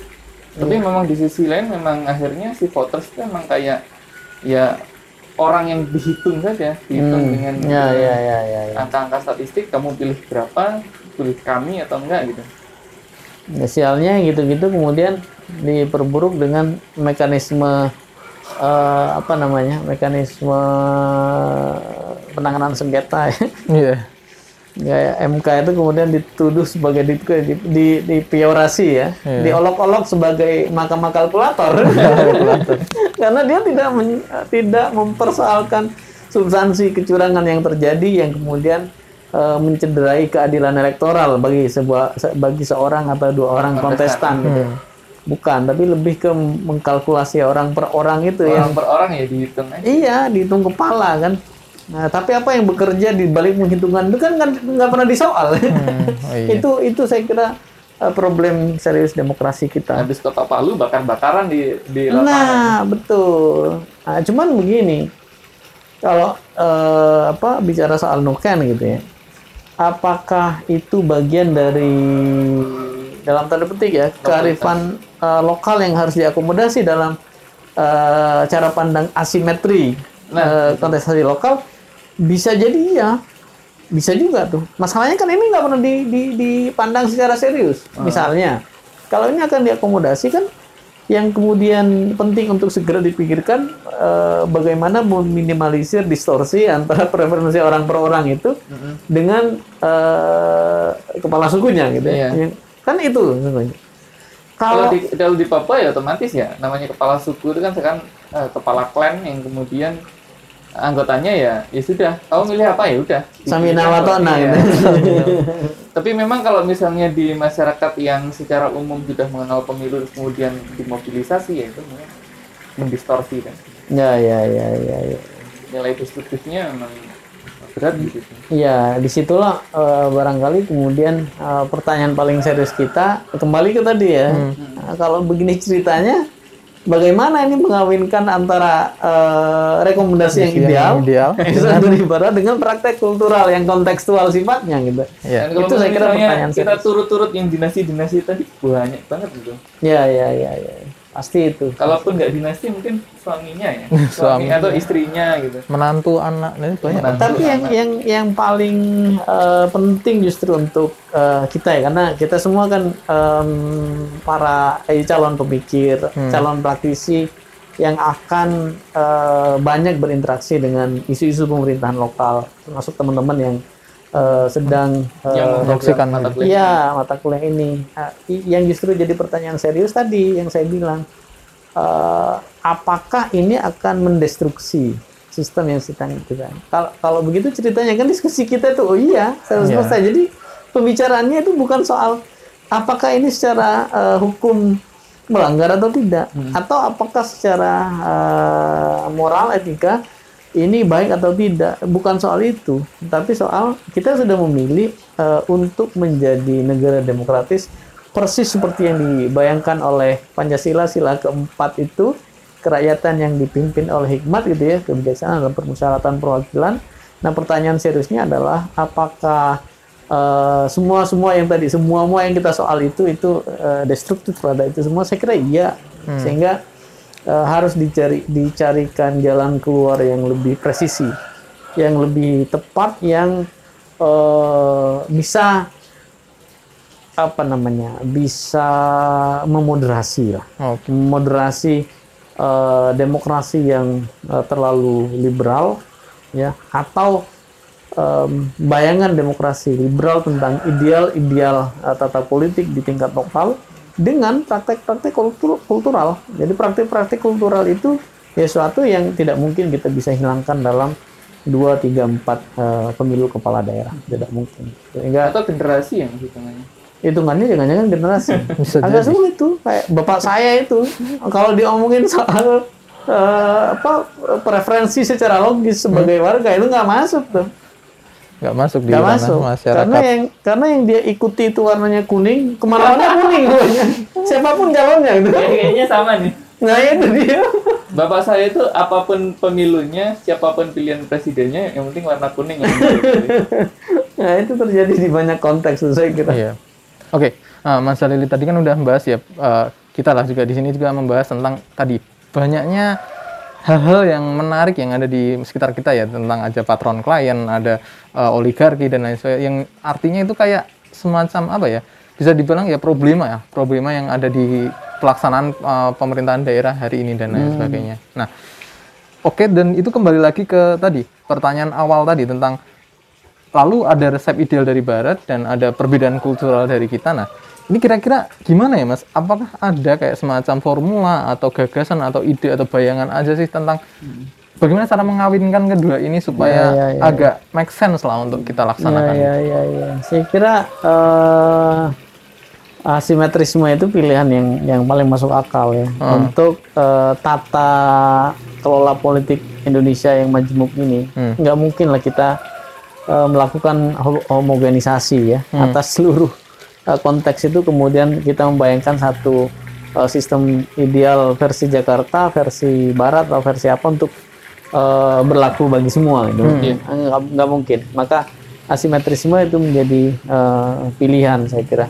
Tapi memang di sisi lain memang akhirnya si voters itu memang kayak ya orang yang dihitung saja, dihitung dengan ya ya ya ya. ya. angka-angka statistik kamu pilih berapa, pilih kami atau enggak gitu. Ya, sialnya gitu-gitu kemudian diperburuk dengan mekanisme eh, apa namanya mekanisme penanganan sengketa ya. Iya. Kayak MK itu kemudian dituduh sebagai di, di, di, dipiorasi ya, Iya. diolok-olok sebagai mahkamah kalkulator, *laughs* karena dia tidak men- tidak mempersoalkan substansi kecurangan yang terjadi yang kemudian eh, mencederai keadilan elektoral bagi sebuah se- bagi seorang atau dua orang kontestan. gitu. bukan tapi lebih ke mengkalkulasi orang per orang itu ya. Orang per orang ya dihitung aja. iya dihitung kepala kan nah tapi apa yang bekerja di balik penghitungan itu kan nggak pernah disoal oh *laughs* iya. itu itu saya kira uh, problem serius demokrasi kita Habis kota Palu bakar-bakaran di di lapangan. Nah, betul. Nah, cuman begini, kalau eh, apa bicara soal nuken gitu ya, apakah itu bagian dari dalam tanda petik ya kearifan eh, lokal yang harus diakomodasi dalam eh, cara pandang asimetri eh, kontestasi lokal? Bisa jadi iya, bisa juga tuh. Masalahnya kan ini nggak pernah di, di- dipandang secara serius. Misalnya, kalau ini akan diakomodasi kan yang kemudian penting untuk segera dipikirkan eh, bagaimana meminimalisir distorsi antara *laughs* preferensi orang per orang itu dengan eh, kepala sukunya gitu ya. Iya. Kan itu sebenarnya. Kalau Kalau di kalau di Papua ya otomatis ya namanya kepala suku itu kan sekarang eh, kepala klan yang kemudian anggotanya ya ya sudah kamu milih apa ya udah Samina wa ta'na Iya. gitu. *laughs* Tapi memang kalau misalnya di masyarakat yang secara umum sudah mengenal pemilu kemudian dimobilisasi ya itu memang mendistorsi kan. ya ya ya ya ya. Nilai destruktifnya memang berat di situ. Iya, di situlah eh, barangkali kemudian eh, pertanyaan paling serius kita kembali ke tadi ya. Nah, kalau begini ceritanya, bagaimana ini mengawinkan antara eh, rekomendasi yang ideal, ideal. satu ibarat dengan praktek kultural yang kontekstual sifatnya gitu. Iya. Dan Itu saya kira pertanyaan kita turut-turut yang dinasti-dinasti tadi banyak banget gitu. Ya ya ya ya, pasti itu. Kalaupun nggak dinasti mungkin suaminya ya, *laughs* suami atau istrinya gitu. Menantu anak ini banyak. Menantu. Tapi yang yang yang paling eh, penting justru untuk eh, kita ya karena kita semua kan em, para eh, calon pemikir, calon praktisi yang akan eh, banyak berinteraksi dengan isu-isu pemerintahan lokal, termasuk teman-teman yang eh, sedang eh, yang mata kuliah. Iya, mata kuliah ini. I- yang justru jadi pertanyaan serius tadi yang saya bilang, eh, apakah ini akan mendestruksi sistem yang sedang itu kan? Kalau kalau begitu ceritanya kan diskusi kita tuh, oh iya, saya Iya. selesai. Jadi pembicaraannya itu bukan soal apakah ini secara eh, hukum melanggar atau tidak, atau apakah secara eh, moral etika ini baik atau tidak bukan soal itu tapi soal kita sudah memilih eh, untuk menjadi negara demokratis persis seperti yang dibayangkan oleh Pancasila sila keempat itu kerakyatan yang dipimpin oleh hikmat gitu ya kebijaksanaan dan permusyawaratan perwakilan. Nah pertanyaan seriusnya adalah apakah eh, semua semua yang tadi semua semua yang kita soal itu itu eh, destruktif pada itu semua? Saya kira iya. Sehingga eh, harus dicari dicarikan jalan keluar yang lebih presisi, yang lebih tepat, yang eh, bisa apa namanya, bisa memoderasi lah, Oke. memoderasi eh, demokrasi yang eh, terlalu liberal, ya, atau em, bayangan demokrasi liberal tentang ideal-ideal eh, tata politik di tingkat lokal dengan praktek-praktek kultur- kultural. Jadi praktek-praktek kultural itu ya suatu yang tidak mungkin kita bisa hilangkan dalam 2, 3, 4 eh, pemilu kepala daerah. Tidak mungkin. Sehingga Atau generasi yang hitungannya. hitungannya jangan-jangan generasi. *laughs* Agak sulit tuh. Kayak bapak saya itu. Kalau diomongin soal eh, apa preferensi secara logis sebagai warga itu nggak masuk tuh nggak masuk di nggak ranah masuk masyarakat. karena yang karena yang dia ikuti itu warnanya kuning ke mana-mana kuning pokoknya. *laughs* siapa pun calonnya gitu Ya, kayaknya sama nih. nah itu dia Bapak saya itu apa pun pemilunya, siapa pun pilihan presidennya, yang penting warna kuning. yang *laughs* nah itu terjadi di banyak konteks saya kira Iya. Oke, nah, Mas Lili tadi kan udah membahas ya, eh, kita lah juga di sini juga membahas tentang tadi banyaknya hal-hal yang menarik yang ada di sekitar kita ya tentang ada patron klien, ada eh, oligarki dan lain sebagainya. Yang artinya itu kayak semacam apa ya? Bisa dibilang ya problema ya, problema yang ada di pelaksanaan eh, pemerintahan daerah hari ini dan lain sebagainya. Nah, oke dan itu kembali lagi ke tadi pertanyaan awal tadi tentang lalu ada resep ideal dari barat dan ada perbedaan kultural dari kita. Nah, ini kira-kira gimana ya, Mas? Apakah ada kayak semacam formula atau gagasan atau ide atau bayangan aja sih tentang bagaimana cara mengawinkan kedua ini supaya Ya, ya, ya, agak make sense lah untuk kita ya laksanakan? ya ya ya. Saya kira eh, asimetrisme itu pilihan yang yang paling masuk akal ya. Untuk eh, tata kelola politik Indonesia yang majemuk ini. Nggak mungkin lah kita eh, melakukan ho- homogenisasi ya atas seluruh eh, konteks itu. Kemudian kita membayangkan satu sistem ideal versi Jakarta, versi Barat atau versi apa untuk eh, berlaku bagi semua gitu. Nggak, nggak mungkin. Maka asimetrisme itu menjadi eh, pilihan saya kira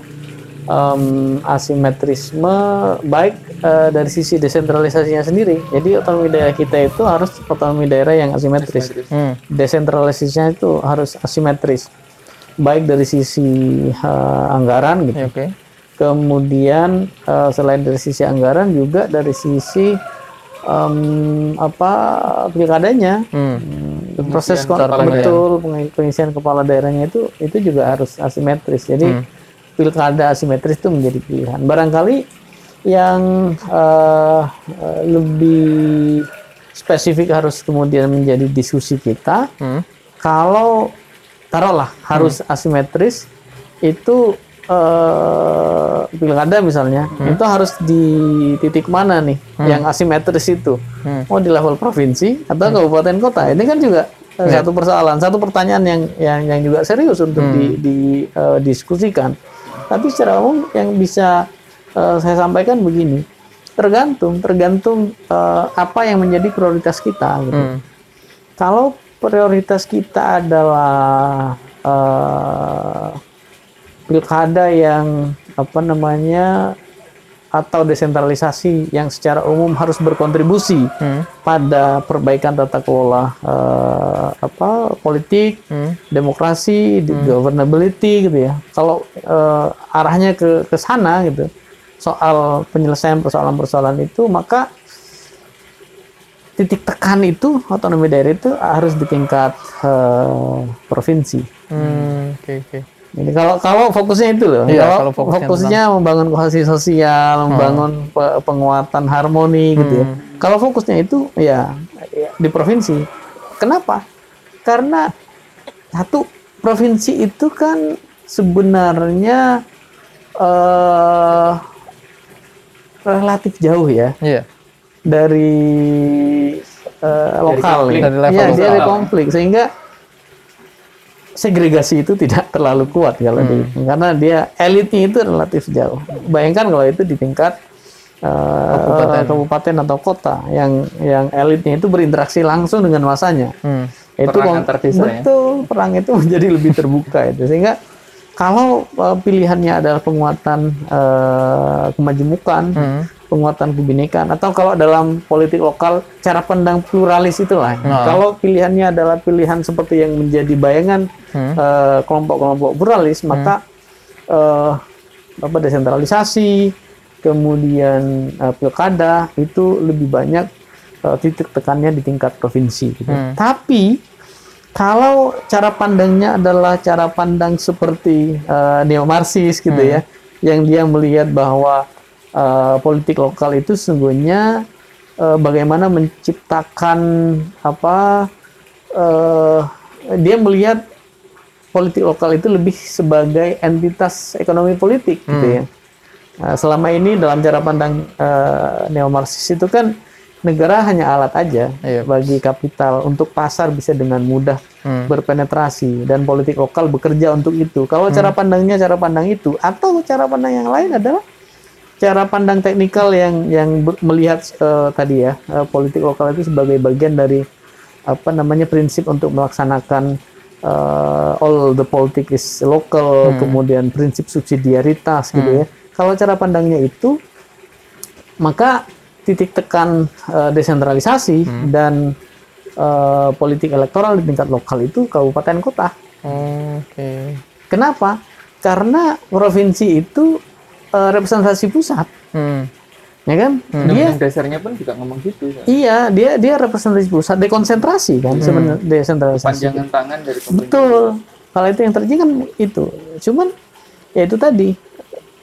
em, asimetrisme baik eh, dari sisi desentralisasinya sendiri. Jadi otonomi daerah kita itu harus otonomi daerah yang asimetris. Hmm. Desentralisasinya itu harus asimetris. Baik dari sisi eh, anggaran gitu. Oke. Kemudian eh, selain dari sisi anggaran juga dari sisi em, apa pilkadanya. Hmm. proses kon- betul peng- pengisian kepala daerahnya itu itu juga harus asimetris. Jadi pilkada asimetris itu menjadi pilihan. Barangkali yang eh, lebih spesifik harus kemudian menjadi diskusi kita Hmm. kalau taruhlah harus asimetris itu eh, pilkada misalnya itu harus di titik mana nih yang asimetris itu? Mau di level provinsi atau kabupaten kota? Ini kan juga eh, satu persoalan satu pertanyaan yang yang yang juga serius untuk di, didiskusikan tapi secara umum yang bisa eh, saya sampaikan begini tergantung tergantung eh, apa yang menjadi prioritas kita gitu. Hmm. kalau prioritas kita adalah eh, pilkada yang apa namanya atau desentralisasi yang secara umum harus berkontribusi Hmm. pada perbaikan tata kelola eh, apa politik, Hmm. demokrasi, di- governability gitu ya. Kalau eh, arahnya ke ke sana gitu, soal penyelesaian persoalan-persoalan itu maka titik tekan itu otonomi daerah itu harus di tingkat eh, provinsi. Hmm. Oke oke. Jadi kalau kalau fokusnya itu loh, Iya, kalau, kalau fokusnya fokusnya membangun kohesi sosial, membangun pe- penguatan harmoni gitu ya. Kalau fokusnya itu ya, ya di provinsi. Kenapa? Karena satu provinsi itu kan sebenarnya eh relatif jauh ya Iya. dari eh, lokal konflik. ya. Dari level dia dari lokal. konflik sehingga segregasi itu tidak terlalu kuat kalau di Hmm. karena dia elitnya itu relatif jauh. Bayangkan kalau itu di tingkat eh, Kabupaten. kabupaten atau kota yang yang elitnya itu berinteraksi langsung dengan masanya. Hmm. Itu Perang desa ya? betul perang itu *laughs* menjadi lebih terbuka itu sehingga kalau eh, pilihannya adalah penguatan eh, kemajemukan, Hmm. Penguatan kebinekaan atau kalau dalam politik lokal cara pandang pluralis itulah. Nah. Kalau pilihannya adalah pilihan seperti yang menjadi bayangan Hmm. eh, kelompok-kelompok pluralis, maka eh, apa desentralisasi, kemudian eh, pilkada itu lebih banyak eh, titik tekannya di tingkat provinsi. gitu. Hmm. Tapi kalau cara pandangnya adalah cara pandang seperti eh, neo-marxis gitu ya, yang dia melihat bahwa eh, politik lokal itu sesungguhnya eh, bagaimana menciptakan apa eh, dia melihat politik lokal itu lebih sebagai entitas ekonomi politik gitu ya. Nah, selama ini dalam cara pandang eh, neo-marxis itu kan negara hanya alat aja Iya. bagi kapital untuk pasar bisa dengan mudah Hmm. berpenetrasi dan politik lokal bekerja untuk itu. Kalau cara pandangnya cara pandang itu atau cara pandang yang lain adalah cara pandang teknikal yang yang melihat eh, tadi ya eh, politik lokal itu sebagai bagian dari apa namanya prinsip untuk melaksanakan eh, all the politics is local, kemudian prinsip subsidiaritas gitu ya. Kalau cara pandangnya itu maka titik tekan eh, desentralisasi dan eh, politik elektoral di tingkat lokal itu kabupaten kota. Oh, Oke. Kenapa? Karena provinsi itu eh, representasi pusat, Hmm. ya kan? Dia Undang-undang dasarnya pun juga ngomong gitu. kan. iya dia dia representasi pusat, dekonsentrasi kan sebenarnya desentralisasi. Panjangan tangan dari pemerintah. Betul. Kalau itu yang terjadi kan itu. Cuman ya itu tadi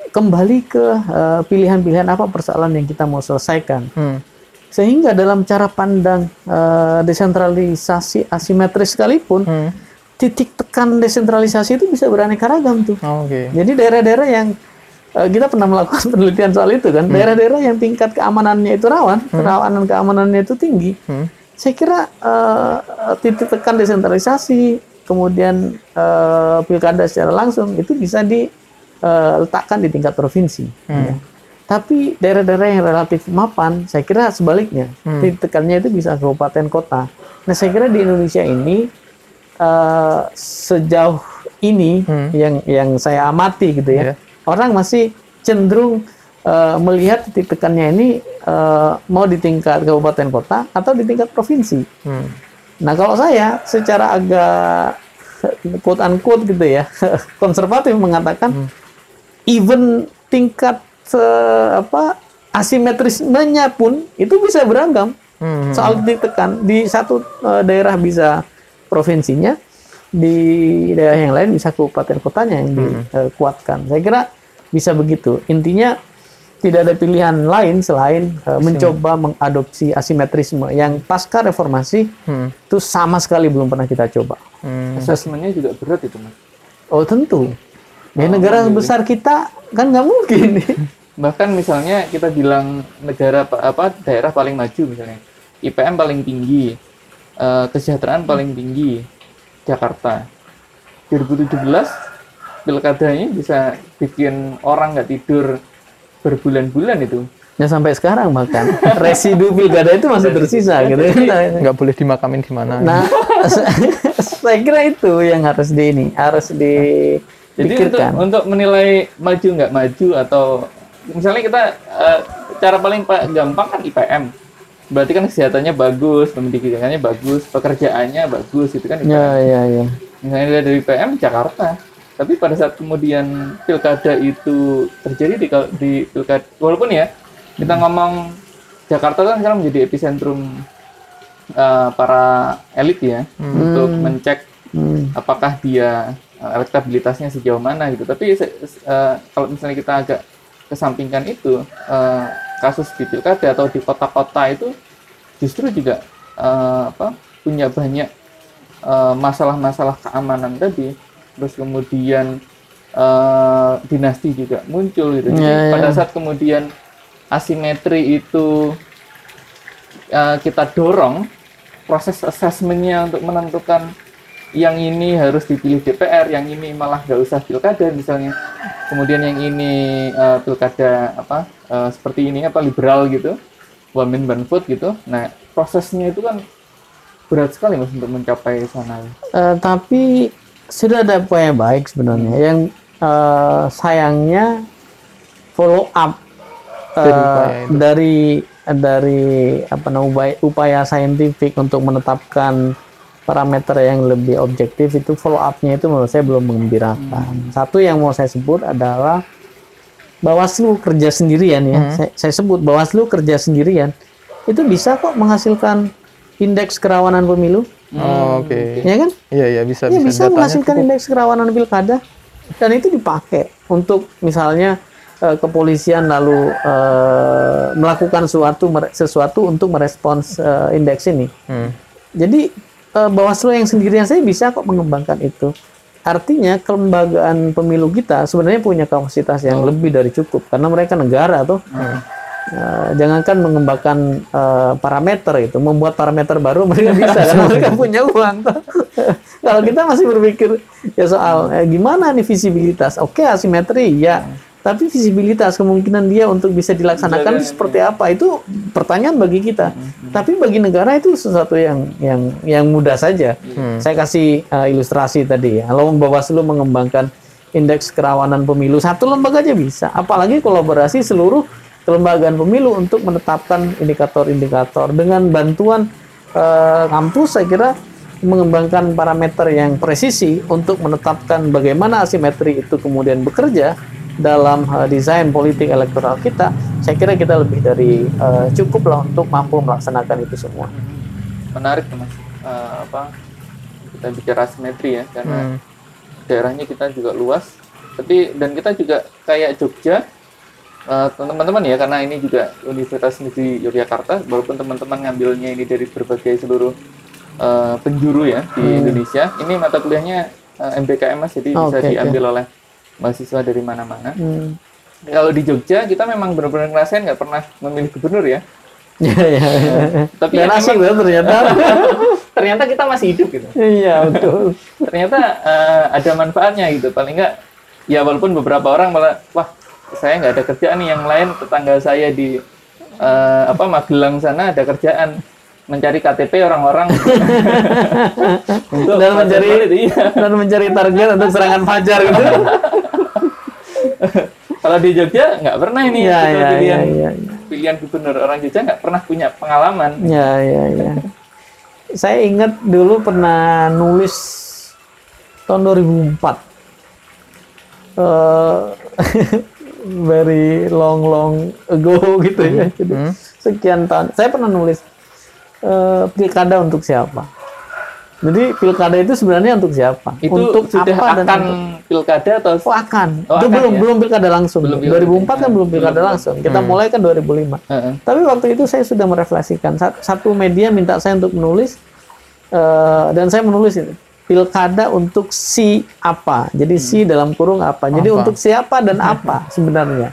kembali ke eh, pilihan-pilihan apa persoalan yang kita mau selesaikan. Hmm. Sehingga dalam cara pandang eh, desentralisasi asimetris sekalipun Hmm. titik tekan desentralisasi itu bisa beraneka ragam tuh. Oh, Oke. Jadi daerah-daerah yang kita pernah melakukan *laughs* penelitian soal itu kan. Daerah-daerah yang tingkat keamanannya itu rawan, kerawanan keamanannya itu tinggi. Saya kira eh, titik tekan desentralisasi, kemudian eh, pilkada secara langsung itu bisa diletakkan di tingkat provinsi. ya. Tapi daerah-daerah yang relatif mapan, saya kira sebaliknya, titik tekannya itu bisa kabupaten kota. Nah, saya kira di Indonesia ini eh, sejauh ini yang yang saya amati gitu ya, orang masih cenderung eh, melihat titik tekannya ini eh, mau di tingkat kabupaten kota atau di tingkat provinsi. Hmm. Nah, kalau saya secara agak quote unquote gitu ya, *laughs* konservatif mengatakan even tingkat eh, apa asimetrismenya pun itu bisa beragam. Hmm. Soal titik tekan di satu eh, daerah bisa provinsinya, di daerah yang lain bisa kabupaten kotanya yang dikuatkan. Saya kira bisa begitu. Intinya tidak ada pilihan lain selain eh, mencoba mengadopsi asimetrisme yang pasca reformasi Hmm. itu sama sekali belum pernah kita coba. Hmm. Assessmentnya juga berat itu mas. Oh tentu. Ya negara besar kita kan nggak mungkin. *laughs* Bahkan misalnya kita bilang negara pa- apa daerah paling maju misalnya, IPM paling tinggi, eh, kesejahteraan paling tinggi, Jakarta. 2017 pilkadanya bisa bikin orang nggak tidur berbulan-bulan itu. ya sampai sekarang bahkan *laughs* residu pilkada itu masih tersisa gitu. nggak boleh dimakamin di mana Nah, *laughs* saya kira itu yang harus di ini harus Jadi untuk, untuk menilai maju nggak maju atau misalnya kita eh, cara paling pa- gampang kan IPM. Berarti kan kesehatannya bagus, pendidikannya bagus, pekerjaannya bagus itu kan IPM. Ya ya ya. misalnya dari PM Jakarta tapi pada saat kemudian pilkada itu terjadi di di pilkada walaupun ya kita ngomong Jakarta kan sekarang menjadi epicentrum eh, para elit ya untuk mencek Hmm. apakah dia eh, elektabilitasnya sejauh mana gitu. Tapi eh, kalau misalnya kita agak kesampingkan itu eh, kasus di pilkada atau di kota-kota itu justru juga eh, apa punya banyak masalah-masalah keamanan tadi terus kemudian eh, dinasti juga muncul gitu jadi Ya, ya. pada saat kemudian asimetri itu eh, kita dorong proses assessmentnya untuk menentukan yang ini harus dipilih DPR, yang ini malah nggak usah pilkada misalnya. Kemudian yang ini eh, pilkada apa eh, seperti ini apa liberal gitu, women ban vote gitu. Nah prosesnya itu kan berat sekali mas untuk mencapai sana. Eh, tapi sudah ada upaya baik sebenarnya. Yang eh, sayangnya follow up eh, Dari dari apa namanya upaya, upaya saintifik untuk menetapkan parameter yang lebih objektif itu follow up-nya itu menurut saya belum mengembirakan. Satu yang mau saya sebut adalah Bawaslu kerja sendirian ya. Saya, saya sebut Bawaslu kerja sendirian itu bisa kok menghasilkan indeks kerawanan pemilu, Oh, oke ya kan? iya iya bisa Ya bisa menghasilkan cukup. indeks kerawanan pilkada dan itu dipakai untuk misalnya eh, kepolisian lalu eh, melakukan suatu sesuatu untuk merespons eh, indeks ini. Hmm. Jadi eh, Bawaslu yang sendirian saya bisa kok mengembangkan itu. Artinya kelembagaan pemilu kita sebenarnya punya kapasitas yang lebih dari cukup karena mereka negara tuh. Eh, jangankan mengembangkan eh, parameter itu, membuat parameter baru mereka bisa karena *laughs* mereka punya uang. *laughs* Kalau kita masih berpikir ya soal eh, gimana nih visibilitas, oke asimetri ya, tapi visibilitas kemungkinan dia untuk bisa dilaksanakan itu seperti apa itu pertanyaan bagi kita. Tapi bagi negara itu sesuatu yang yang yang mudah saja. Saya kasih eh, ilustrasi tadi ya. Kalau Bawaslu mengembangkan indeks kerawanan pemilu satu lembaga aja bisa, apalagi kolaborasi seluruh kelembagaan pemilu untuk menetapkan indikator-indikator dengan bantuan eh, kampus saya kira mengembangkan parameter yang presisi untuk menetapkan bagaimana asimetri itu kemudian bekerja dalam eh, desain politik elektoral kita saya kira kita lebih dari eh, cukup lah untuk mampu melaksanakan itu semua Menarik tuh mas. Eh, apa kita bicara asimetri ya karena Hmm. daerahnya kita juga luas. Tapi dan kita juga kayak Jogja eh, teman-teman ya karena ini juga Universitas Negeri Yogyakarta walaupun teman-teman ngambilnya ini dari berbagai seluruh eh, penjuru ya di Indonesia ini mata kuliahnya eh, MBKM mas jadi Oh, bisa diambil oleh mahasiswa dari mana-mana Hmm. kalau di Jogja kita memang benar-benar ngerasain nggak pernah memilih gubernur ya. Iya, iya. iya. Tapi Dan ya asing memang- loh ternyata. *laughs* ternyata kita masih hidup gitu. Iya, betul. Ternyata eh, ada manfaatnya gitu. Paling nggak ya walaupun beberapa orang malah wah saya nggak ada kerjaan nih yang lain tetangga saya di eh, apa Magelang sana ada kerjaan mencari KTP orang-orang *laughs* Dan mencari. Iya. dan mencari target untuk serangan fajar gitu. *laughs* Kalau di Jogja nggak pernah ini kita iya, pilihan iya, iya. pilihan gubernur orang Jogja nggak pernah punya pengalaman. Ya, ya, ya. Saya ingat dulu pernah nulis tahun 2004. Eh, *laughs* very long long ago *laughs* gitu ya. Jadi, Sekian tahun. Saya pernah nulis eh, pilkada untuk siapa. Jadi pilkada itu sebenarnya untuk siapa? Itu untuk sudah apa dan akan untuk- pilkada atau Oh akan. Oh, itu akan belum ya? belum pilkada langsung. Belum pilkada. 2004 kan belum pilkada langsung. Kita mulai kan 2005. Heeh. Tapi waktu itu saya sudah merefleksikan. Sat- Satu media minta saya untuk menulis eh, dan saya menulis itu pilkada untuk si apa. Jadi si dalam kurung apa. Jadi Apa? untuk siapa dan apa sebenarnya.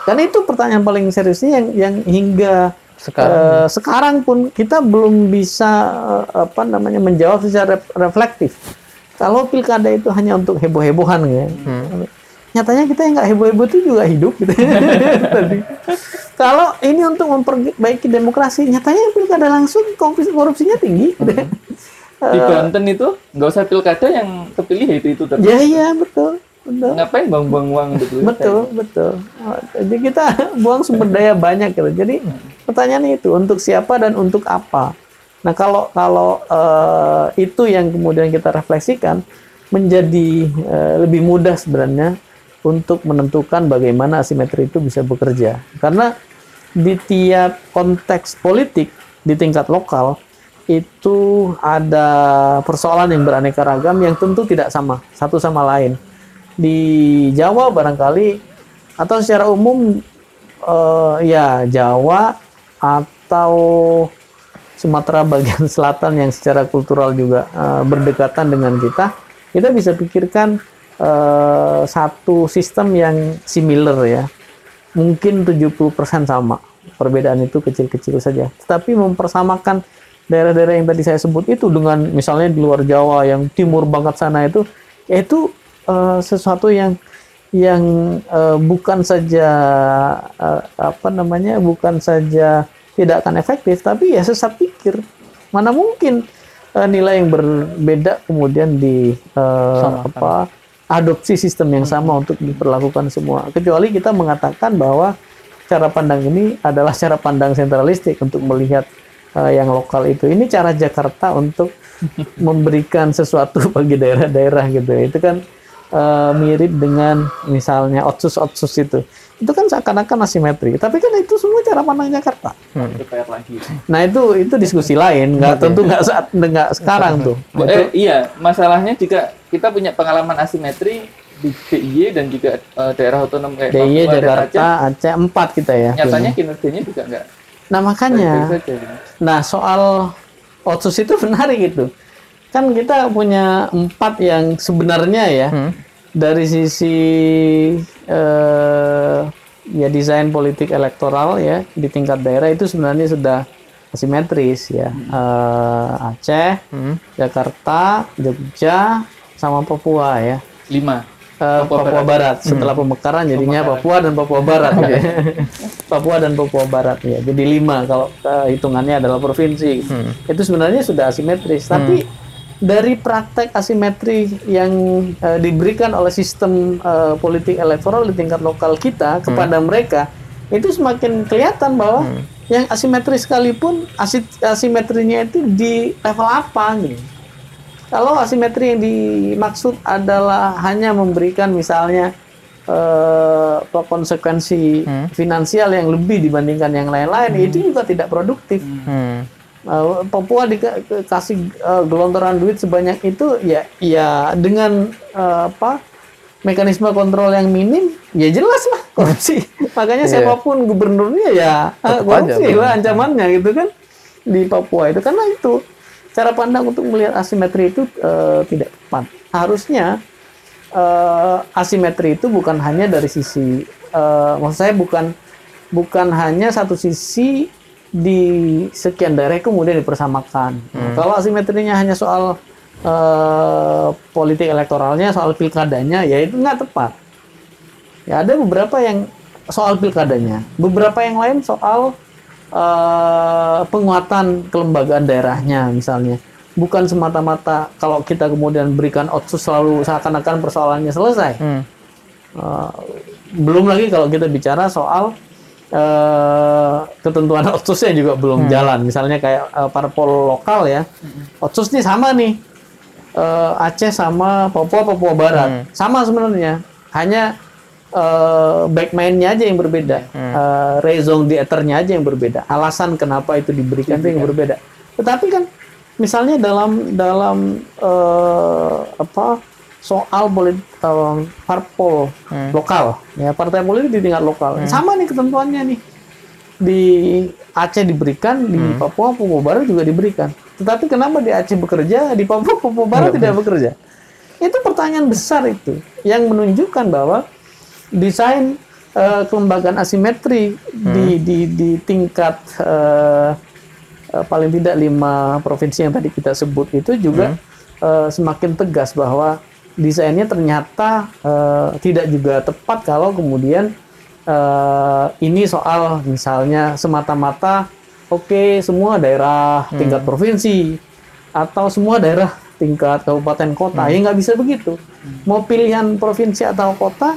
Karena itu pertanyaan paling seriusnya yang yang hingga Sekarang. eh, sekarang pun kita belum bisa eh, apa namanya menjawab secara ref- reflektif. Kalau pilkada itu hanya untuk heboh-hebohan ya. Nyatanya kita yang nggak heboh-heboh itu juga hidup gitu. *laughs* Tadi. Kalau ini untuk memperbaiki demokrasi, nyatanya pilkada langsung korupsi- korupsinya tinggi. gitu. Di Banten itu nggak usah pilkada yang kepilih itu itu terus. Ya iya betul. Betul. Ngapain buang-buang uang pilkada? Betul, betul. Oh, Jadi kita *laughs* buang sumber daya banyak gitu. Jadi pertanyaannya itu untuk siapa dan untuk apa. Nah kalau kalau eh, itu yang kemudian kita refleksikan menjadi eh, lebih mudah sebenarnya untuk menentukan bagaimana asimetri itu bisa bekerja. Karena di tiap konteks politik di tingkat lokal itu ada persoalan yang beraneka ragam yang tentu tidak sama satu sama lain di Jawa barangkali atau secara umum eh, ya Jawa atau Sumatera bagian *laughs* selatan yang secara kultural juga eh, berdekatan dengan kita, kita bisa pikirkan eh, satu sistem yang similar ya. Mungkin 70% sama. Perbedaan itu kecil-kecil saja. Tetapi mempersamakan daerah-daerah yang tadi saya sebut itu dengan misalnya di luar Jawa yang timur banget sana itu itu eh, sesuatu yang yang eh, bukan saja eh, apa namanya bukan saja tidak akan efektif tapi ya sesat pikir. Mana mungkin eh, nilai yang berbeda kemudian di eh, apa adopsi sistem yang sama untuk diperlakukan semua. Kecuali kita mengatakan bahwa cara pandang ini adalah cara pandang sentralistik untuk melihat eh, yang lokal itu. Ini cara Jakarta untuk *laughs* memberikan sesuatu bagi daerah-daerah gitu ya. itu kan eh, mirip dengan misalnya otsus-otsus itu. Itu kan seakan-akan asimetri. Tapi kan itu semua cara pandang Jakarta. Lagi. nah itu itu diskusi lain. Nggak tentu nggak saat nggak sekarang tuh. Eh, iya, masalahnya juga kita punya pengalaman asimetri di DIY dan juga eh, daerah otonom kayak DIY Papua Jakarta Aceh. Aceh empat kita ya Nyatanya kinerjanya juga nggak nah makanya gitu. Nah, soal otsus itu *laughs* menarik itu. Kan kita punya empat yang sebenarnya ya dari sisi eh, ya desain politik elektoral ya di tingkat daerah itu sebenarnya sudah asimetris ya. Eh, Aceh, Jakarta, Jogja, sama Papua ya. Lima. Eh, Papua, Barat. Setelah pemekaran jadinya Papua dan Papua Barat. ya. *laughs* Papua dan Papua Barat ya. Jadi lima kalau eh, hitungannya adalah provinsi. Itu sebenarnya sudah asimetris. Tapi dari praktek asimetri yang eh, diberikan oleh sistem eh, politik elektoral di tingkat lokal kita kepada mereka itu semakin kelihatan bahwa yang asimetris sekalipun asi- asimetrinya itu di level apa gitu. Kalau asimetri yang dimaksud adalah hanya memberikan misalnya eh, konsekuensi finansial yang lebih dibandingkan yang lain-lain, itu juga tidak produktif. Hmm. Eh, Papua dikasih eh, gelontoran duit sebanyak itu, ya, ya dengan eh, apa mekanisme kontrol yang minim, ya jelas lah korupsi. *laughs* Makanya Iya. siapa pun gubernurnya ya Tetap korupsi aja, lah ancamannya gitu kan di Papua itu karena itu cara pandang untuk melihat asimetri itu eh, tidak tepat. Harusnya eh, asimetri itu bukan hanya dari sisi eh, maksud saya bukan bukan hanya satu sisi di sekian daerah kemudian dipersamakan. Kalau asimetrinya hanya soal eh, politik elektoralnya, soal pilkadanya, ya itu nggak tepat. Ya ada beberapa yang soal pilkadanya, beberapa yang lain soal eh, penguatan kelembagaan daerahnya misalnya. Bukan semata-mata kalau kita kemudian berikan otsus selalu seakan-akan persoalannya selesai. Hmm. Uh, belum lagi kalau kita bicara soal uh, ketentuan *laughs* otsusnya juga belum jalan. Misalnya kayak uh, parpol lokal ya, otsus nih sama nih Uh, Aceh sama Papua Papua Barat sama sebenarnya, hanya uh, back mainnya aja yang berbeda, uh, raison d'être-nya aja yang berbeda, alasan kenapa itu diberikan itu yang berbeda. Tetapi kan misalnya dalam dalam eh, apa soal politik parpol lokal ya partai politik di tingkat lokal. Sama nih ketentuannya nih. Di Aceh diberikan di Papua Papua Barat juga diberikan. Tetapi kenapa di Aceh bekerja di Papua Papua Barat tidak bekerja? Itu pertanyaan besar itu yang menunjukkan bahwa desain eh, kelembagaan asimetri di, di di tingkat eh, paling tidak lima provinsi yang tadi kita sebut itu juga eh, semakin tegas bahwa desainnya ternyata eh, tidak juga tepat kalau kemudian eh, ini soal misalnya semata-mata oke semua daerah tingkat provinsi atau semua daerah tingkat kabupaten kota ya nggak bisa begitu. Mau pilihan provinsi atau kota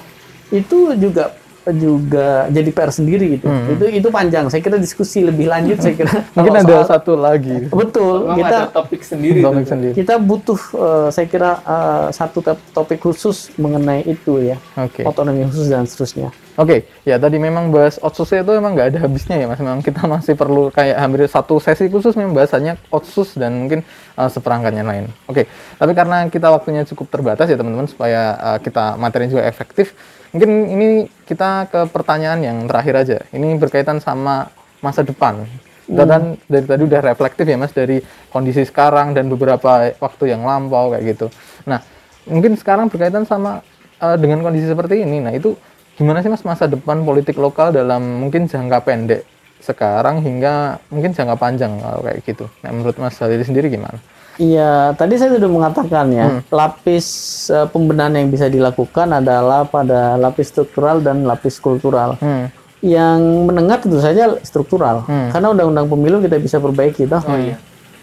itu juga juga jadi PR sendiri gitu itu itu panjang saya kira diskusi lebih lanjut saya kira *laughs* Mungkin ada soal- satu lagi. betul Memang kita ada topik sendiri Topik sendiri. kita butuh eh, saya kira eh, satu top- topik khusus mengenai itu ya Oke. otonomi khusus dan seterusnya Oke, ya tadi memang bahas otsusnya itu memang nggak ada habisnya ya mas. Memang kita *laughs* masih perlu kayak hampir satu sesi khusus memang bahasanya otsus dan mungkin uh, seperangkatnya lain. Oke, tapi karena kita waktunya cukup terbatas ya teman-teman supaya uh, kita materi juga efektif, mungkin ini kita ke pertanyaan yang terakhir aja. Ini berkaitan sama masa depan. Kita kan dari tadi udah reflektif ya mas dari kondisi sekarang dan beberapa waktu yang lampau kayak gitu. Nah, mungkin sekarang berkaitan sama uh, dengan kondisi seperti ini. Nah, itu gimana sih mas masa depan politik lokal dalam mungkin jangka pendek sekarang hingga mungkin jangka panjang kalau kayak gitu. Nah, menurut mas Halil sendiri gimana? Iya, tadi saya sudah mengatakan ya, lapis eh, pembenahan yang bisa dilakukan adalah pada lapis struktural dan lapis kultural. Hmm. Yang menengah tentu saja struktural, karena undang-undang pemilu kita bisa perbaiki, toh. Oh iya.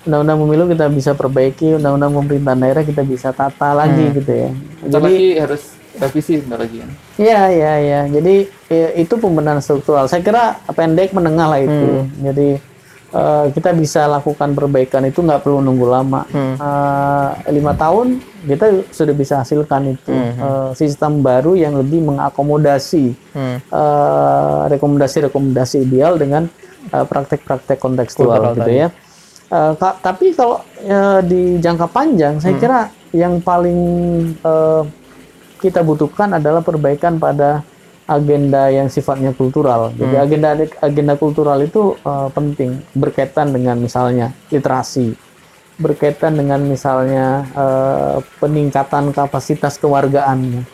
Undang-undang pemilu kita bisa perbaiki, undang-undang pemerintahan daerah kita bisa tata lagi gitu ya. Bentar lagi harus revisi bentar lagi kan. Iya, iya, iya. Jadi ya, itu pembenahan struktural. Saya kira pendek menengah lah itu. Jadi eh, kita bisa lakukan perbaikan itu nggak perlu nunggu lama. Eh, lima tahun kita sudah bisa hasilkan itu Eh, sistem baru yang lebih mengakomodasi Hmm. eh, rekomendasi-rekomendasi ideal dengan eh, praktek-praktek kontekstual Kultural gitu ya. Eh, ka- tapi kalau eh, di jangka panjang, saya kira yang paling eh, kita butuhkan adalah perbaikan pada agenda yang sifatnya kultural. Jadi agenda agenda kultural itu eh, penting berkaitan dengan misalnya literasi, berkaitan dengan misalnya eh, peningkatan kapasitas kewargaan,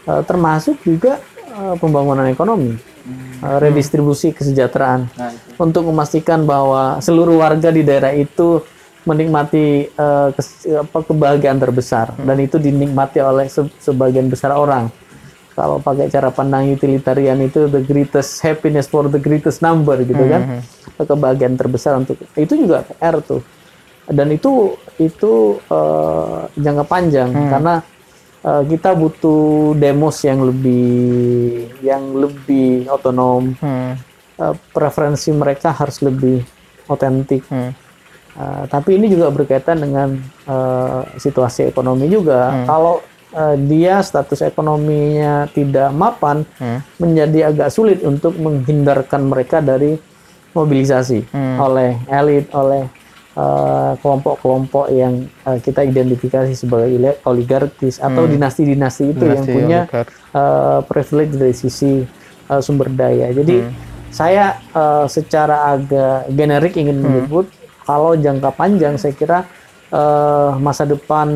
Eh, termasuk juga eh, pembangunan ekonomi, eh, redistribusi kesejahteraan Nah, itu. untuk memastikan bahwa seluruh warga di daerah itu menikmati eh, kes- apa, kebahagiaan terbesar dan itu dinikmati oleh se- sebagian besar orang. Kalau pakai cara pandang utilitarian itu the greatest happiness for the greatest number gitu kan, kebahagiaan terbesar untuk itu juga PR tuh dan itu itu eh, jangka panjang karena eh, kita butuh demos yang lebih yang lebih otonom Hmm. eh, preferensi mereka harus lebih otentik. Hmm. Eh, tapi ini juga berkaitan dengan eh, situasi ekonomi juga. Kalau eh, dia status ekonominya tidak mapan, Hmm. menjadi agak sulit untuk menghindarkan mereka dari mobilisasi oleh elit, oleh eh, kelompok-kelompok yang eh, kita identifikasi sebagai oligarkis atau dinasti-dinasti itu yang Dinasti punya oligark. eh, privilege dari sisi eh, sumber daya. Jadi saya eh, secara agak generik ingin menyebut kalau jangka panjang saya kira eh, masa depan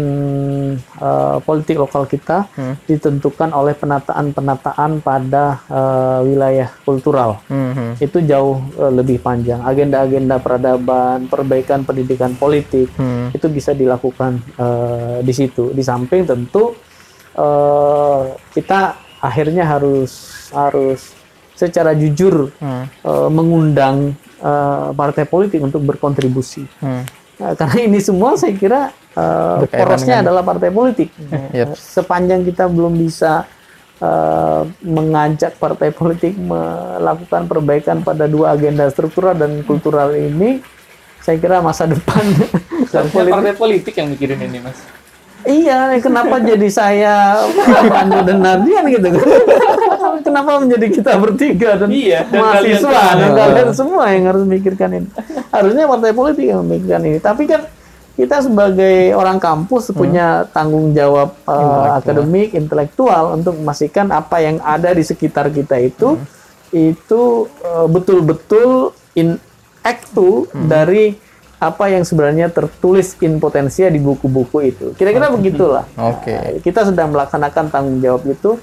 eh, politik lokal kita ditentukan oleh penataan-penataan pada eh, wilayah kultural. Mhm. Itu jauh eh, lebih panjang. Agenda-agenda peradaban, perbaikan pendidikan politik Hmm. itu bisa dilakukan eh, di situ. Di samping tentu eh, kita akhirnya harus harus secara jujur Hmm. eh, mengundang eh, partai politik untuk berkontribusi. Hmm. Nah, karena ini semua saya kira Berkaitan porosnya dengan- adalah partai politik. Yep. Sepanjang kita belum bisa eh, mengajak partai politik melakukan perbaikan pada dua agenda struktural dan kultural ini, saya kira masa depan *laughs* politik partai politik yang mikirin ini mas Iya, kenapa jadi saya Pandu dan Nardian gitu? *laughs* kenapa menjadi kita bertiga dan Iya, dan mahasiswa kalian dan semua. kalian semua yang harus memikirkan ini? Harusnya partai politik yang memikirkan ini. Tapi kan kita sebagai orang kampus punya tanggung jawab uh, akademik, intelektual untuk memastikan apa yang ada di sekitar kita itu itu uh, betul-betul in actu dari apa yang sebenarnya tertulis in potensia di buku-buku itu. Kira-kira begitulah. Oke. Nah, kita sedang melaksanakan tanggung jawab itu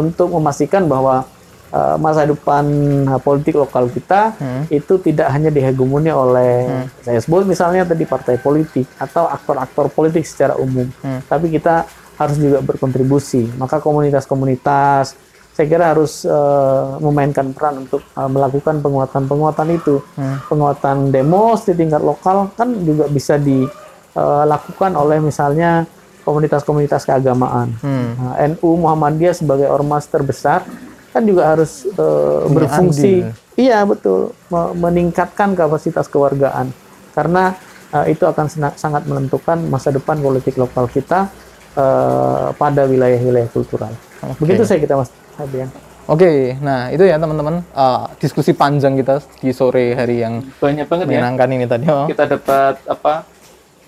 untuk memastikan bahwa uh, masa depan uh, politik lokal kita itu tidak hanya dihegemoni oleh saya sebut misalnya tadi partai politik atau aktor-aktor politik secara umum, tapi kita harus juga berkontribusi. Maka komunitas-komunitas saya kira harus uh, memainkan peran untuk uh, melakukan penguatan-penguatan itu, penguatan demos di tingkat lokal kan juga bisa dilakukan oleh misalnya komunitas-komunitas keagamaan. Hmm. Nah, NU Muhammadiyah sebagai ormas terbesar kan juga harus Punya berfungsi. andil. Iya betul, me- meningkatkan kapasitas kewargaan karena eh, itu akan sangat menentukan masa depan politik lokal kita eh, pada wilayah-wilayah kultural. Begitu saya kita Mas Fabian. Oke, nah itu ya teman-teman uh, diskusi panjang kita di sore hari yang banyak banget ya menyenangkan ini tadi. Oh. kita dapat apa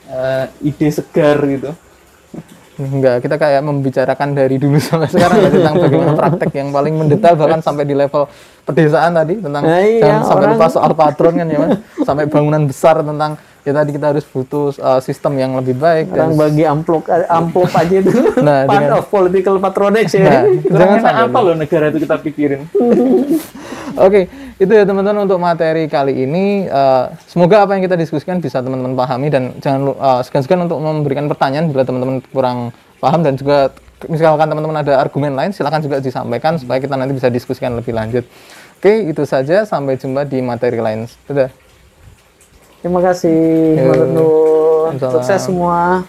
eh, ide segar gitu Enggak, kita kayak membicarakan dari dulu sampai sekarang ya, tentang bagaimana *laughs* praktek yang paling mendetail bahkan sampai di level pedesaan tadi tentang Nah, iya, jangan sampai lupa soal patron kan ya mas. Sampai bangunan besar tentang ya tadi kita harus butuh uh, sistem yang lebih baik dan Orang bagi amplop eh, amplop aja itu Nah, part dengan- of political patronage ya. nah, jangan sampai apa loh negara itu kita pikirin *laughs* Oke, itu ya teman-teman untuk materi kali ini. Eh, semoga apa yang kita diskusikan bisa teman-teman pahami dan jangan eh, segan-segan untuk memberikan pertanyaan bila teman-teman kurang paham dan juga misalkan teman-teman ada argumen lain silahkan juga disampaikan supaya kita nanti bisa diskusikan lebih lanjut. Oke, itu saja. Sampai jumpa di materi lain. Sudah. Terima kasih. Mbak Nur. Sukses semua.